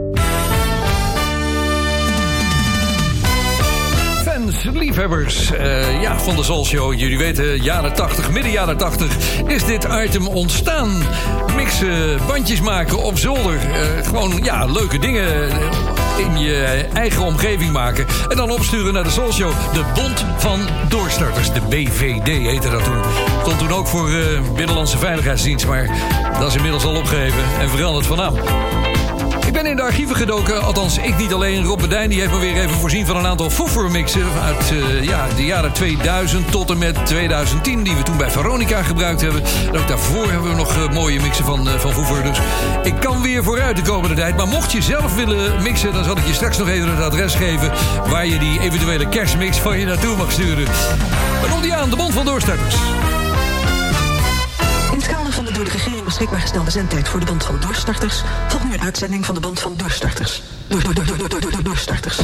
Liefhebbers eh, ja, van de Soul Show. Jullie weten, jaren 80, midden jaren 80 is dit item ontstaan. Mixen, bandjes maken op zolder. Eh, gewoon ja, leuke dingen in je eigen omgeving maken. En dan opsturen naar de Soul Show. De Bond van Doorstarters. De BVD heette dat toen. Stond toen ook voor eh, Binnenlandse Veiligheidsdienst. Maar dat is inmiddels al opgeheven en veranderd van naam. Archieven gedoken, althans ik niet alleen. Rob Bedijn die heeft me weer even voorzien van een aantal Foefer-mixen... uit eh, ja, de jaren 2000 tot en met 2010... die we toen bij Veronica gebruikt hebben. En ook daarvoor hebben we nog eh, mooie mixen van, eh, van. Dus ik kan weer vooruit de komende tijd. Maar mocht je zelf willen mixen... dan zal ik je straks nog even het adres geven... waar je die eventuele kerstmix van je naartoe mag sturen. Maar komt die aan, de Bond van Doorstarters. Door de regering beschikbaar gestelde zendtijd voor de band van doorstarters volgt nu een uitzending van de band van doorstarters. Door, door, door, door, door, door, door, doorstarters.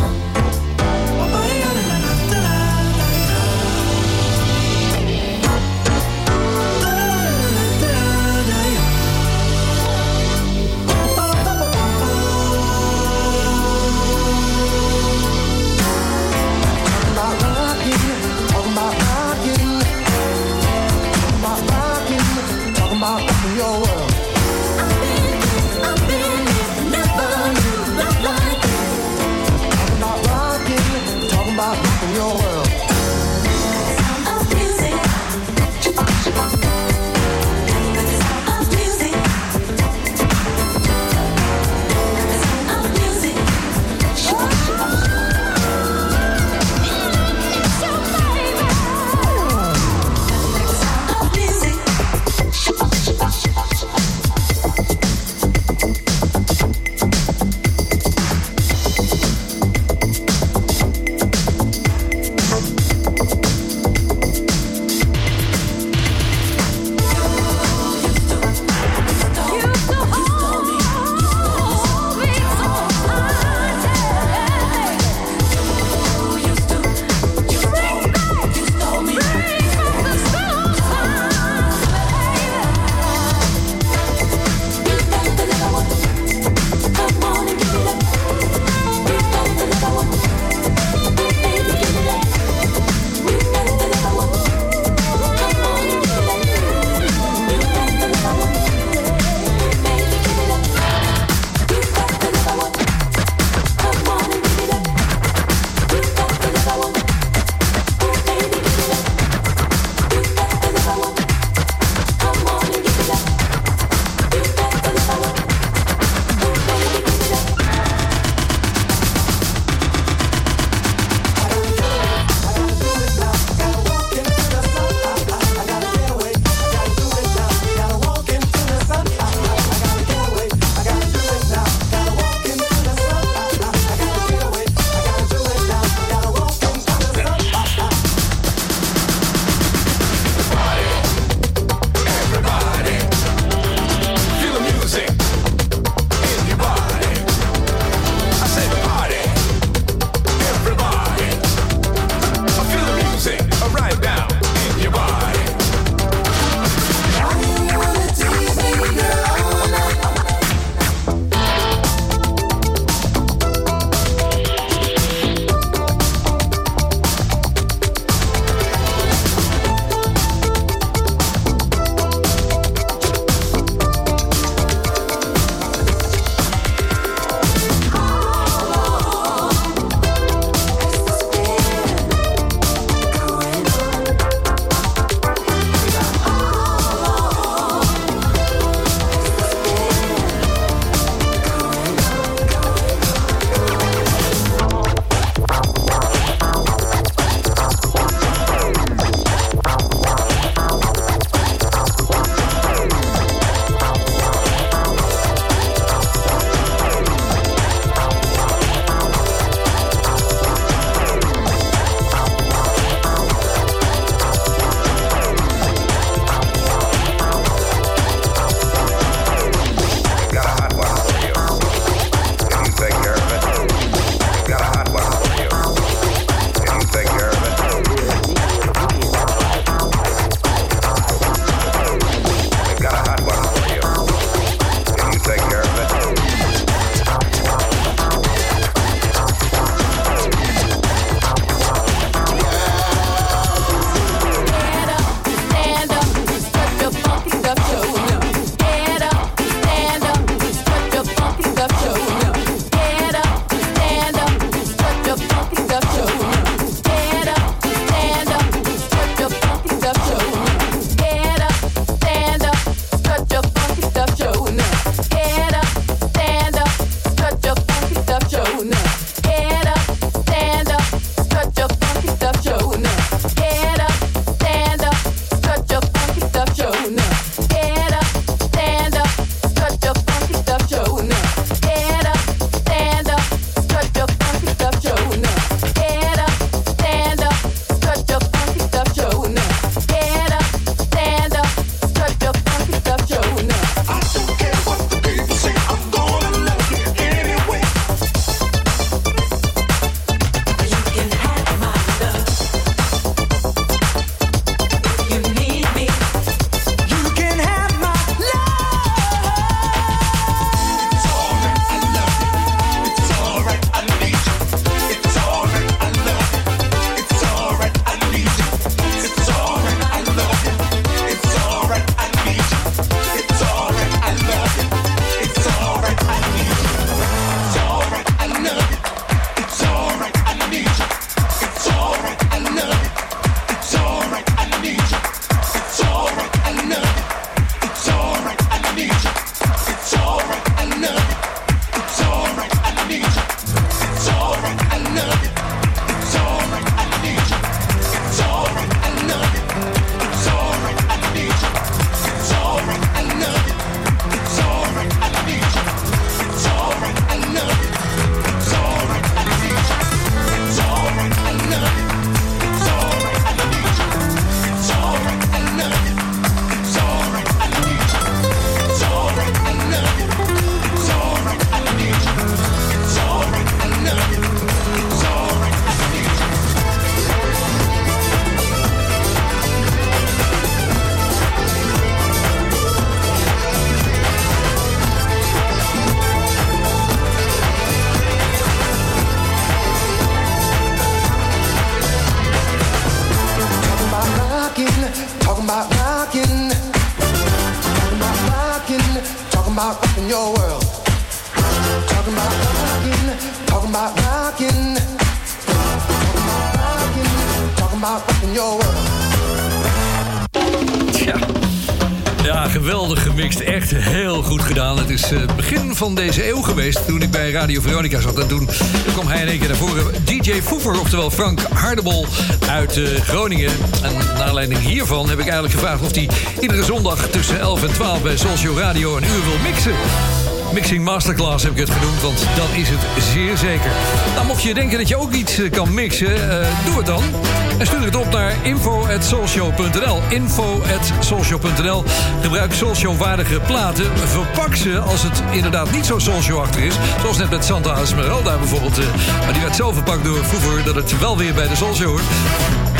Van deze eeuw geweest toen ik bij Radio Veronica zat. En toen kwam hij in één keer naar voren. DJ Foever, oftewel Frank Hardebol uit eh, Groningen. En naar aanleiding hiervan heb ik eigenlijk gevraagd of hij iedere zondag tussen 11 en 12 bij Soulshow Radio een uur wil mixen. Mixing Masterclass heb ik het genoemd, want dat is het zeer zeker. Nou, mocht je denken dat je ook iets eh, kan mixen, eh, doe het dan. En stuur het op naar info.soulshow.nl. Info.soulshow.nl. Gebruik Soulshow-waardige platen. Verpak ze als het inderdaad niet zo Soulshow-achtig is. Zoals net met Santa Esmeralda bijvoorbeeld. eh, Maar die werd zo verpakt door vroeger dat het wel weer bij de Soulshow hoort.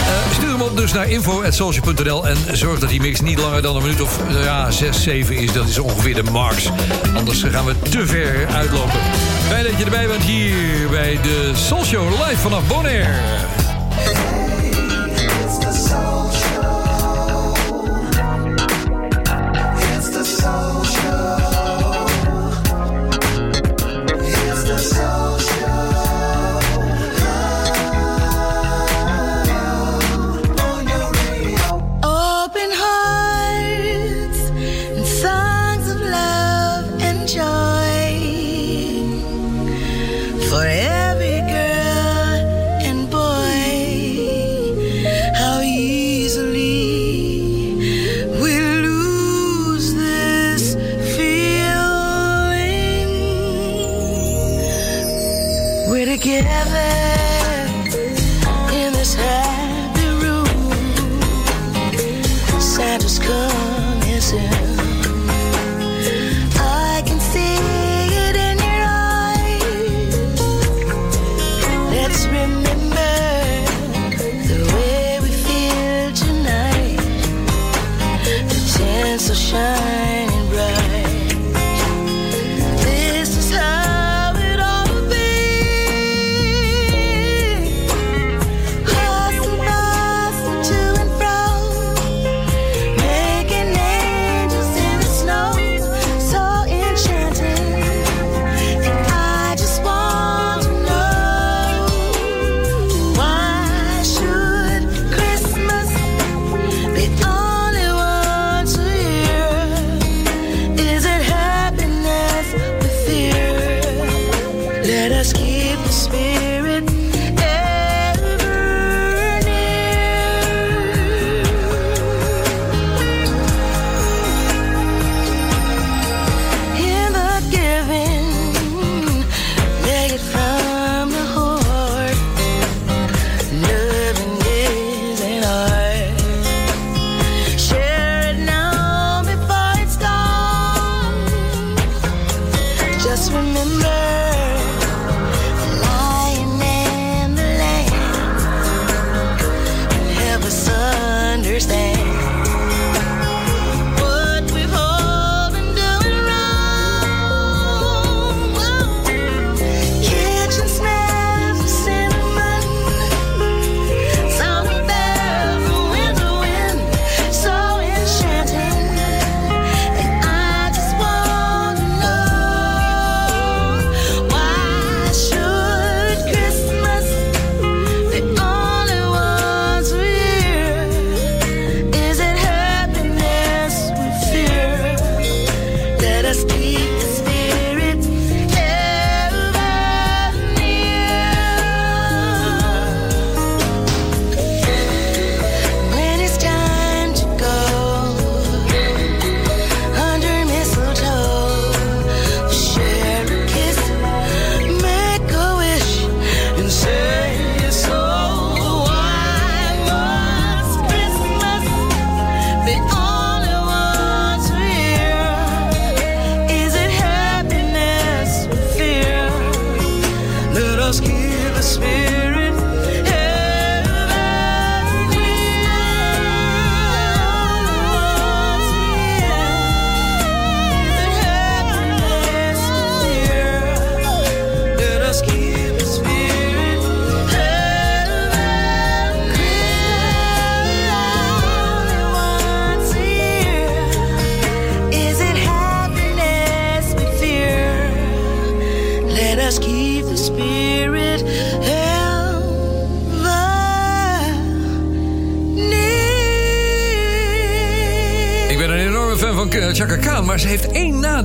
Eh, stuur hem op dus naar info.social.nl en zorg dat die mix niet langer dan een minuut of eh, ja, 6, 7 is. Dat is ongeveer de max. Anders gaan we te ver uitlopen. Fijn dat je erbij bent hier bij de Soul Show live vanaf Bonaire.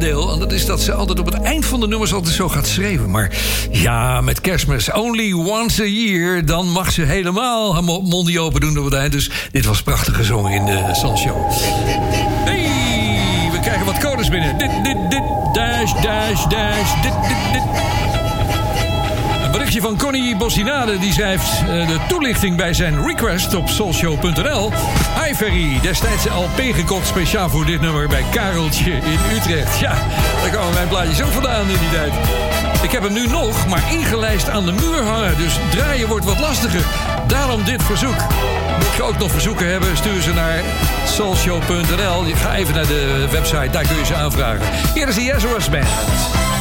En dat is dat ze altijd op het eind van de nummers altijd zo gaat schreeuwen. Maar ja, met kerstmis, only once a year... dan mag ze helemaal haar mo- mondje open doen op het eind. Dus dit was prachtig gezongen in de Show. Hey, we krijgen wat codes binnen. Dit, dit, dit, dash, dash, dash, dit, dit, dit. Een berichtje van Connie Bossinade. Die schrijft eh, de toelichting bij zijn request op soulshow.nl. Destijds LP gekocht speciaal voor dit nummer bij Kareltje in Utrecht. Ja, daar kwamen mijn plaatjes ook vandaan in die tijd. Ik heb hem nu nog, maar ingelijst aan de muur hangen. Dus draaien wordt wat lastiger. Daarom dit verzoek. Mocht je ook nog verzoeken hebben, stuur ze naar soulshow.nl. Ga even naar de website, daar kun je ze aanvragen. Hier is de Yes Band.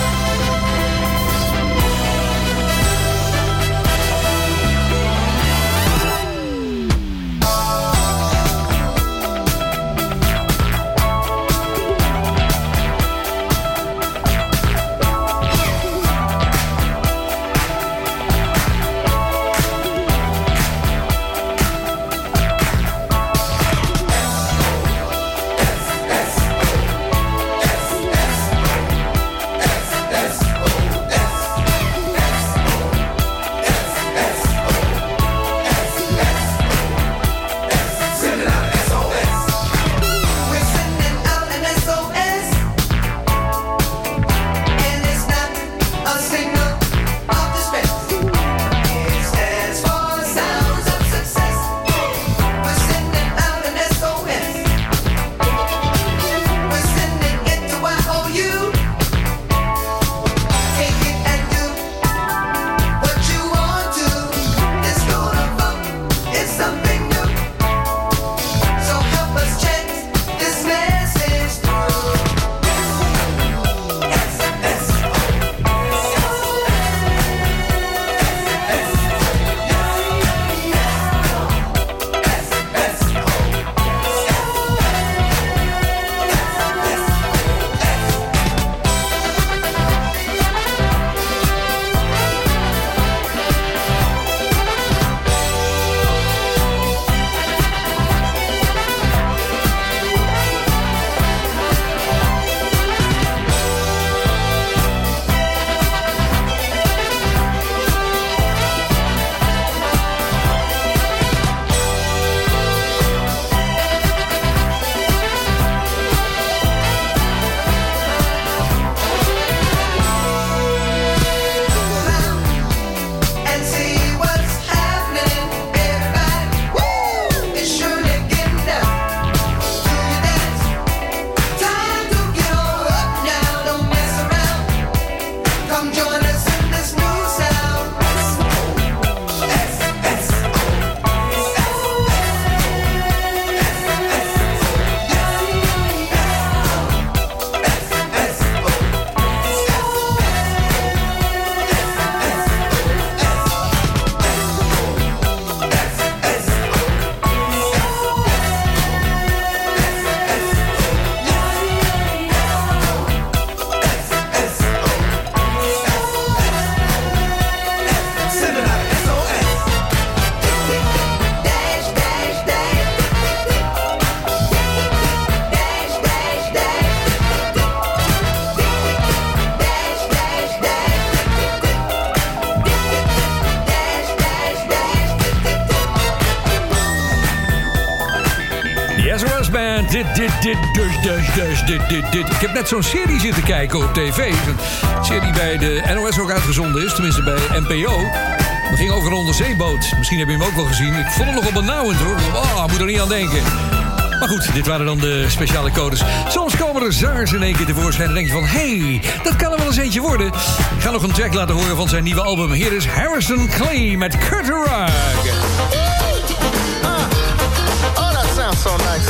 Ik heb net zo'n serie zitten kijken op tv. Een serie bij de NOS ook uitgezonden is. Tenminste bij NPO. Dat ging over een onderzeeboot. Misschien heb je hem ook wel gezien. Ik vond hem nog op benauwend hoor. Oh, moet er niet aan denken. Maar goed, dit waren dan de speciale codes. Soms komen er zangers in één keer tevoorschijn en denk je van... hey, dat kan er wel eens eentje worden. Ik ga nog een track laten horen van zijn nieuwe album. Hier is Harrison Clay met Kurt Rug. Oh, that sounds so nice.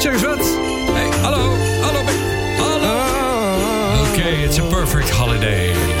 zeg wat. Hey, hallo, hallo, hallo. Ah. Oké, it's a perfect holiday.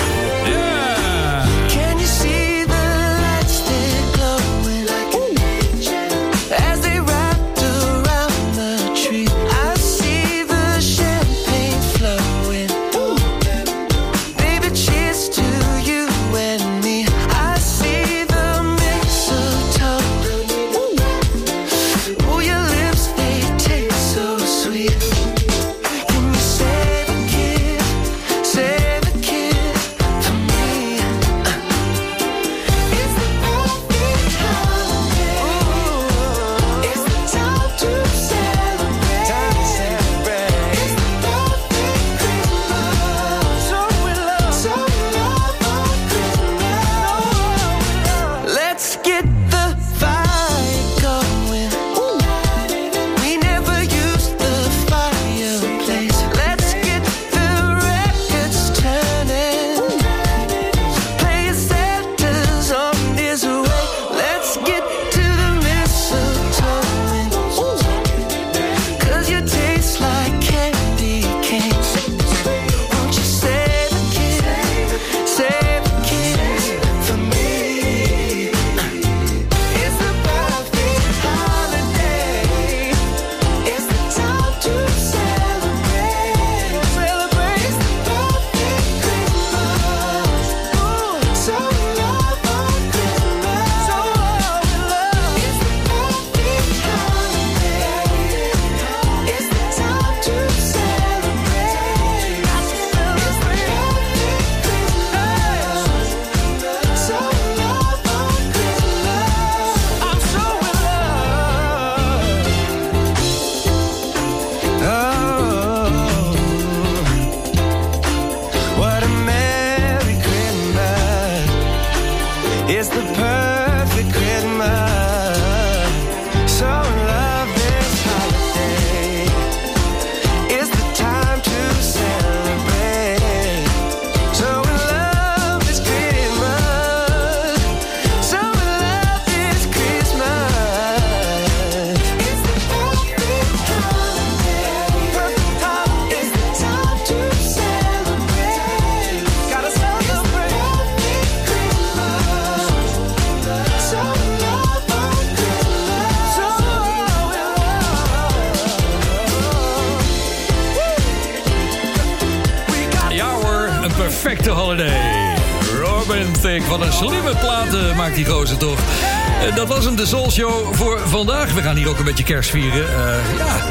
Kerst vieren. Eh, ja,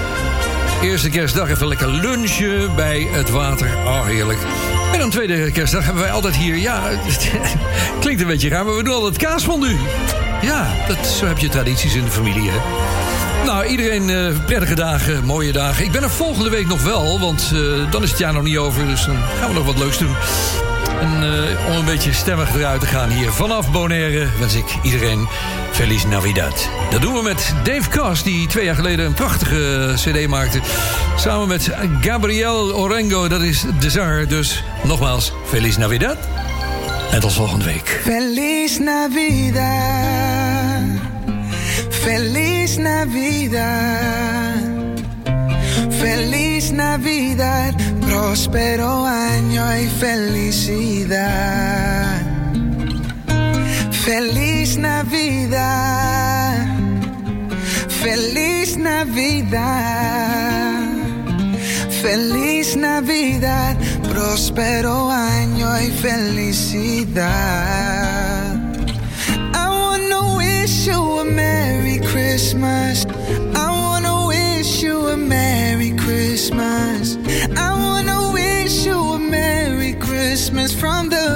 eerste kerstdag even lekker lunchen bij het water. Oh, heerlijk. En dan tweede kerstdag hebben wij altijd hier... Ja, klinkt een beetje raar, maar we doen altijd kaasfondue. Ja, dat, zo heb je tradities in de familie, hè. Nou, iedereen eh, prettige dagen, mooie dagen. Ik ben er volgende week nog wel, want eh, dan is het jaar nog niet over. Dus dan gaan we nog wat leuks doen. En om een beetje stemmig eruit te gaan hier vanaf Bonaire... wens ik iedereen Feliz Navidad. Dat doen we met Dave Cass, die twee jaar geleden een prachtige cd maakte. Samen met Gabriel Orengo, dat is de zanger. Dus nogmaals, Feliz Navidad. En tot volgende week. Feliz Navidad. Feliz Navidad. Feliz Navidad. Próspero año y felicidad. Feliz Navidad. Feliz Navidad. Feliz Navidad, próspero año y felicidad. I wanna wish you a Merry Christmas. I wanna wish you a Merry Christmas. I wanna wish you a Merry Christmas from the